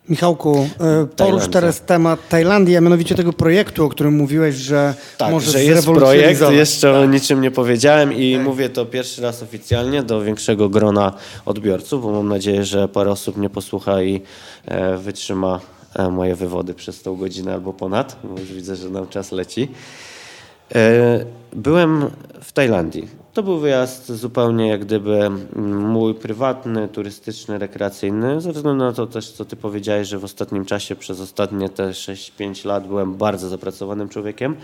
S1: Michałku, e, porusz teraz temat Tajlandii, a mianowicie tego projektu, o którym mówiłeś, że
S2: tak,
S1: może
S2: że jest projekt, jeszcze tak. o niczym nie powiedziałem i tak. mówię to pierwszy raz oficjalnie do większego grona odbiorców, bo mam nadzieję, że parę osób mnie posłucha i e, wytrzyma e, moje wywody przez tą godzinę albo ponad, bo już widzę, że nam czas leci. Byłem w Tajlandii. To był wyjazd zupełnie jak gdyby mój prywatny, turystyczny, rekreacyjny, ze względu na to też, co ty powiedziałeś, że w ostatnim czasie, przez ostatnie te 6-5 lat byłem bardzo zapracowanym człowiekiem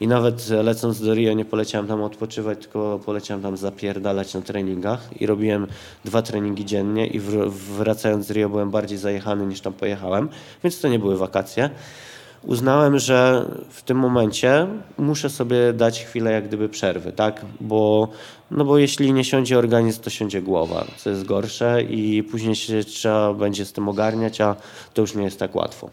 S2: i nawet lecąc do Rio nie poleciałem tam odpoczywać, tylko poleciałem tam zapierdalać na treningach i robiłem dwa treningi dziennie i wracając z Rio byłem bardziej zajechany niż tam pojechałem, więc to nie były wakacje uznałem, że w tym momencie muszę sobie dać chwilę jak gdyby przerwy, tak? Bo, no bo jeśli nie siądzie organizm, to siądzie głowa, co jest gorsze i później się trzeba będzie z tym ogarniać, a to już nie jest tak łatwo.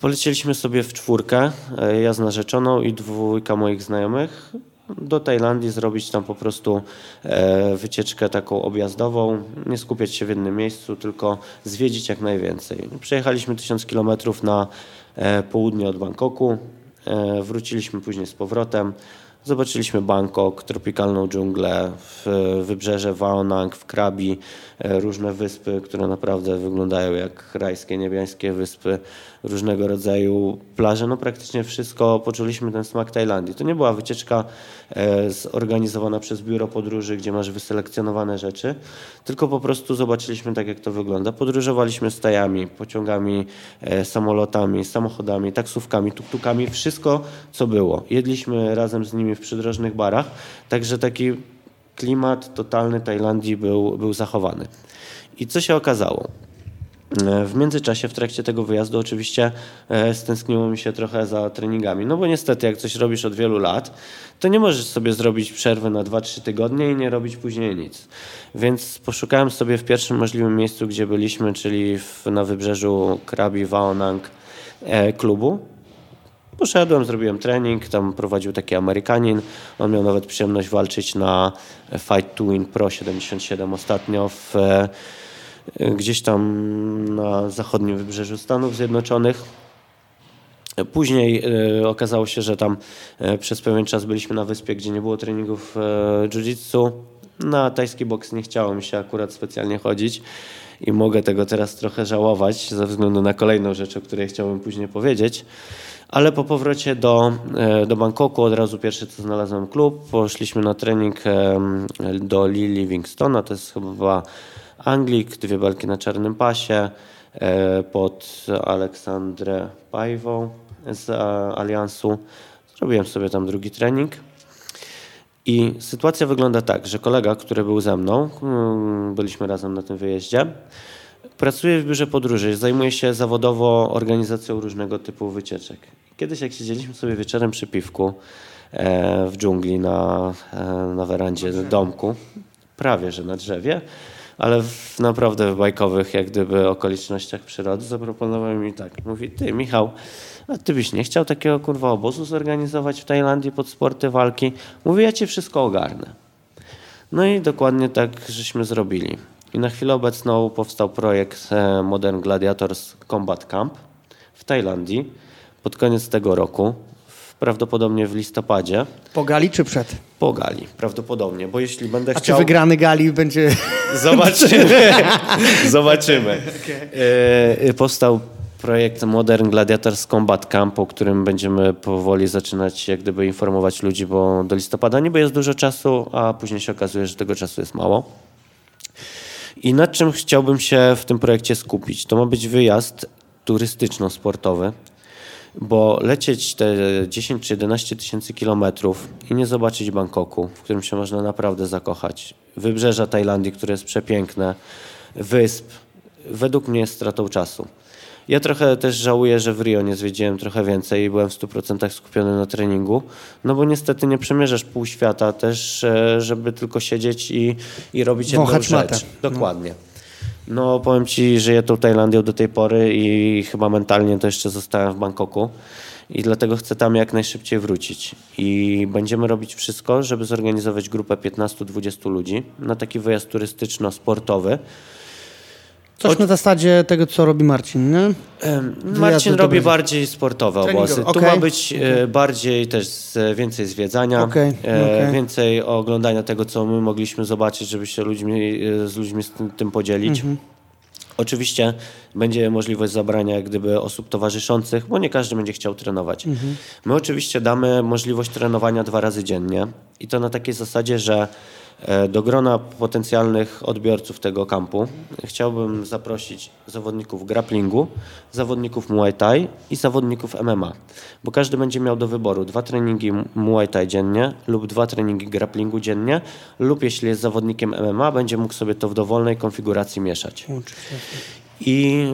S2: Polecieliśmy sobie w czwórkę, e, ja z narzeczoną i dwójka moich znajomych do Tajlandii, zrobić tam po prostu e, wycieczkę taką objazdową, nie skupiać się w jednym miejscu, tylko zwiedzić jak najwięcej. Przejechaliśmy tysiąc kilometrów na E, południe od Bangkoku. E, wróciliśmy później z powrotem. Zobaczyliśmy Bangkok, tropikalną dżunglę, wybrzeże Waonang, w Krabi, różne wyspy, które naprawdę wyglądają jak rajskie, niebiańskie wyspy, różnego rodzaju plaże. No praktycznie wszystko poczuliśmy ten smak Tajlandii. To nie była wycieczka e, zorganizowana przez biuro podróży, gdzie masz wyselekcjonowane rzeczy, tylko po prostu zobaczyliśmy tak, jak to wygląda. Podróżowaliśmy stajami, pociągami, e, samolotami, samochodami, taksówkami, tuktukami, wszystko, co było. Jedliśmy razem z nimi w przydrożnych barach, także taki klimat totalny Tajlandii był, był zachowany. I co się okazało? W międzyczasie, w trakcie tego wyjazdu, oczywiście e, stęskniło mi się trochę za treningami. No bo niestety, jak coś robisz od wielu lat, to nie możesz sobie zrobić przerwy na 2-3 tygodnie i nie robić później nic. Więc poszukałem sobie w pierwszym możliwym miejscu, gdzie byliśmy, czyli w, na wybrzeżu Krabi Waonang e, klubu. Poszedłem, zrobiłem trening, tam prowadził taki Amerykanin. On miał nawet przyjemność walczyć na Fight to Win Pro 77 ostatnio w e, gdzieś tam na zachodnim wybrzeżu Stanów Zjednoczonych. Później e, okazało się, że tam e, przez pewien czas byliśmy na wyspie, gdzie nie było treningów e, jiu-jitsu. Na tajski boks nie chciało mi się akurat specjalnie chodzić i mogę tego teraz trochę żałować ze względu na kolejną rzecz, o której chciałbym później powiedzieć. Ale po powrocie do, do Bangkoku od razu pierwszy co znalazłem klub. Poszliśmy na trening do Lee Livingstona, to jest chyba Anglik, dwie belki na czarnym pasie e, pod Aleksandrę Pajwą z Aliansu. Zrobiłem sobie tam drugi trening. I sytuacja wygląda tak, że kolega, który był ze mną, mm, byliśmy razem na tym wyjeździe, pracuje w biurze podróży, zajmuje się zawodowo organizacją różnego typu wycieczek. Kiedyś jak siedzieliśmy sobie wieczorem przy piwku e, w dżungli na, e, na werandzie domku, prawie że na drzewie, ale w, naprawdę w bajkowych jak gdyby okolicznościach przyrody zaproponował mi tak. Mówi, ty Michał, a ty byś nie chciał takiego kurwa obozu zorganizować w Tajlandii pod sporty walki? Mówi, ja ci wszystko ogarnę. No i dokładnie tak żeśmy zrobili. I na chwilę obecną powstał projekt e, Modern Gladiators Combat Camp w Tajlandii pod koniec tego roku prawdopodobnie w listopadzie.
S1: Po gali czy przed?
S2: Po gali, prawdopodobnie, bo jeśli będę
S1: A
S2: chciał...
S1: czy wygrany gali będzie...
S2: Zobaczymy. Zobaczymy. Okay. Powstał projekt Modern Gladiators Combat Camp, o którym będziemy powoli zaczynać jak gdyby informować ludzi, bo do listopada niby jest dużo czasu, a później się okazuje, że tego czasu jest mało. I nad czym chciałbym się w tym projekcie skupić? To ma być wyjazd turystyczno-sportowy, bo lecieć te 10 czy 11 tysięcy kilometrów i nie zobaczyć Bangkoku, w którym się można naprawdę zakochać, wybrzeża Tajlandii, które jest przepiękne, wysp, według mnie jest stratą czasu. Ja trochę też żałuję, że w Rio nie zwiedziłem trochę więcej i byłem w 100% skupiony na treningu, no bo niestety nie przemierzasz pół świata też, e, żeby tylko siedzieć i, i robić jedną Wąchać rzecz. Matę. Dokładnie. No. No powiem Ci, żyję tą Tajlandią do tej pory i chyba mentalnie to jeszcze zostałem w Bangkoku i dlatego chcę tam jak najszybciej wrócić. I będziemy robić wszystko, żeby zorganizować grupę 15-20 ludzi na taki wyjazd turystyczno-sportowy.
S1: Coś na zasadzie tego, co robi Marcin, nie?
S2: Marcin robi bardziej sportowe obozy. Okay. Tu ma być okay. bardziej też więcej zwiedzania, okay. Okay. więcej oglądania tego, co my mogliśmy zobaczyć, żeby się ludźmi, e, z ludźmi z tym, tym podzielić. Mhm. Oczywiście będzie możliwość zabrania jak gdyby osób towarzyszących, bo nie każdy będzie chciał trenować. Mhm. My oczywiście damy możliwość trenowania dwa razy dziennie i to na takiej zasadzie, że E, do grona potencjalnych odbiorców tego kampu chciałbym zaprosić zawodników grapplingu, zawodników Muay Thai i zawodników MMA, bo każdy będzie miał do wyboru dwa treningi Muay Thai dziennie lub dwa treningi grapplingu dziennie lub jeśli jest zawodnikiem MMA, będzie mógł sobie to w dowolnej konfiguracji mieszać. I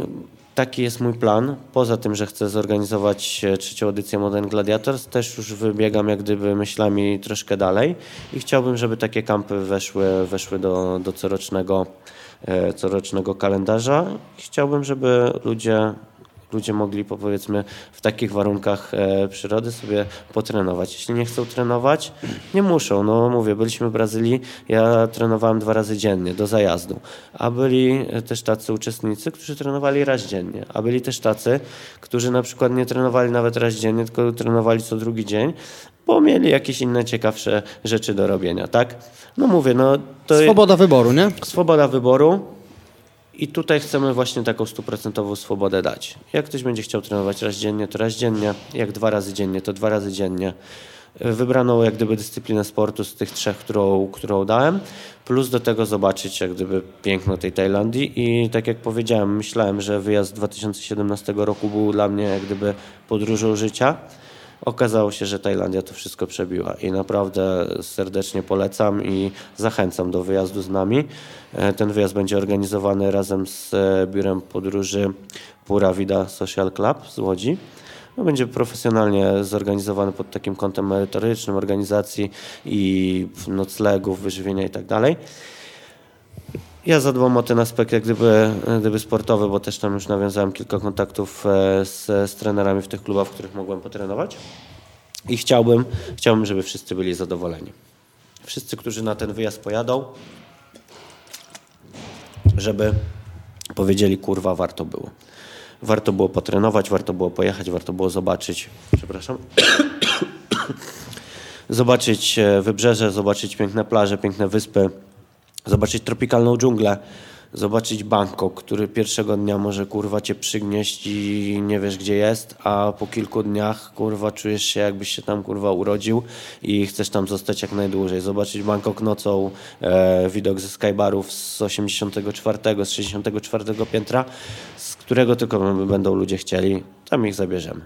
S2: Taki jest mój plan. Poza tym, że chcę zorganizować e, trzecią edycję Modern Gladiators, też już wybiegam jak gdyby myślami troszkę dalej i chciałbym, żeby takie kampy weszły, weszły do, do corocznego, e, corocznego kalendarza. Chciałbym, żeby ludzie ludzie mogli powiedzmy w takich warunkach e, przyrody sobie potrenować. Jeśli nie chcą trenować, nie muszą. No mówię, byliśmy w Brazylii, ja trenowałem dwa razy dziennie do zajazdu, a byli też tacy uczestnicy, którzy trenowali raz dziennie, a byli też tacy, którzy na przykład nie trenowali nawet raz dziennie, tylko trenowali co drugi dzień, bo mieli jakieś inne ciekawsze rzeczy do robienia, tak? No mówię, no to...
S1: Swoboda wyboru, nie?
S2: Swoboda wyboru. I tutaj chcemy właśnie taką stuprocentową swobodę dać. Jak ktoś będzie chciał trenować raz dziennie, to raz dziennie. Jak dwa razy dziennie, to dwa razy dziennie. Wybraną jak gdyby dyscyplinę sportu z tych trzech, którą, którą dałem, plus do tego zobaczyć jak gdyby piękno tej Tajlandii i tak jak powiedziałem, myślałem, że wyjazd 2017 roku był dla mnie jak gdyby podróżą życia. Okazało się, że Tajlandia to wszystko przebiła i naprawdę serdecznie polecam i zachęcam do wyjazdu z nami. E, ten wyjazd będzie organizowany razem z e, biurem podróży Pura Vida Social Club z Łodzi. No, będzie profesjonalnie zorganizowany pod takim kątem merytorycznym, organizacji i noclegów, wyżywienia i tak. Ja zadbam o ten aspekt jak gdyby, gdyby sportowy, bo też tam już nawiązałem kilka kontaktów e, z, z trenerami w tych klubach, w których mogłem potrenować. I chciałbym, chciałbym, żeby wszyscy byli zadowoleni. Wszyscy, którzy na ten wyjazd pojadą, żeby powiedzieli, kurwa, warto było. Warto było potrenować, warto było pojechać, warto było zobaczyć, przepraszam, zobaczyć e, wybrzeże, zobaczyć piękne plaże, piękne wyspy, zobaczyć tropikalną dżunglę, zobaczyć Bangkok, który pierwszego dnia może kurwa cię przygnieść i nie wiesz gdzie jest, a po kilku dniach kurwa czujesz się jakbyś się tam kurwa urodził i chcesz tam zostać jak najdłużej. Zobaczyć Bangkok nocą, e, widok ze skybarów z 84, z 64 piętra, z którego tylko będą ludzie chcieli, tam ich zabierzemy.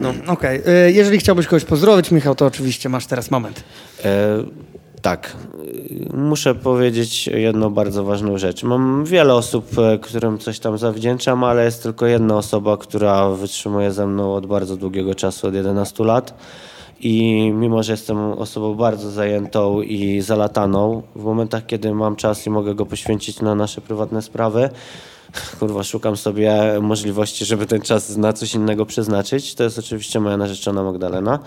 S1: No. Okej, okay. jeżeli chciałbyś kogoś pozdrowić, Michał, to oczywiście masz teraz moment. E,
S2: tak, muszę powiedzieć jedną bardzo ważną rzecz. Mam wiele osób, e, którym coś tam zawdzięczam, ale jest tylko jedna osoba, która wytrzymuje ze mną od bardzo długiego czasu, od 11 lat. I mimo, że jestem osobą bardzo zajętą i zalataną, w momentach, kiedy mam czas i mogę go poświęcić na nasze prywatne sprawy, kurwa, szukam sobie możliwości, żeby ten czas na coś innego przeznaczyć. To jest oczywiście moja narzeczona Magdalena,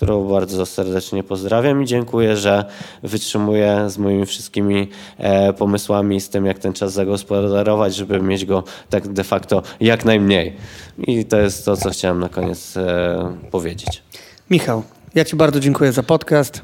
S2: którą bardzo serdecznie pozdrawiam i dziękuję, że wytrzymuje z moimi wszystkimi e, pomysłami z tym, jak ten czas zagospodarować, żeby mieć go tak de facto jak najmniej. I to jest to, co chciałem na koniec e, powiedzieć.
S1: Michał, ja Ci bardzo dziękuję za podcast.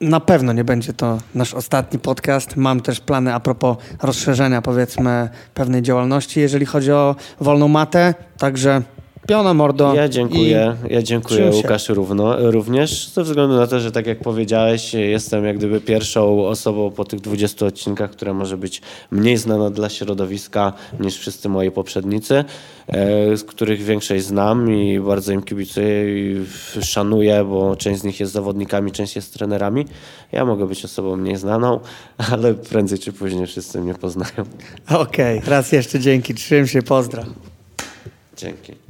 S1: Na pewno nie będzie to nasz ostatni podcast. Mam też plany a propos rozszerzenia, powiedzmy, pewnej działalności, jeżeli chodzi o wolną matę. Także Piona mordo.
S2: Ja dziękuję, ja dziękuję Łukasz równo, również ze względu na to, że tak jak powiedziałeś, jestem jak gdyby pierwszą osobą po tych 20 odcinkach, która może być mniej znana dla środowiska niż wszyscy moi poprzednicy, e, z których większość znam i bardzo im kibicuję i szanuję, bo część z nich jest zawodnikami, część jest trenerami. Ja mogę być osobą mniej znaną, ale prędzej czy później wszyscy mnie poznają.
S1: Okej, okay, raz jeszcze dzięki, trzymaj się, pozdraw.
S2: Dzięki.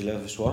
S2: Ile wyszło?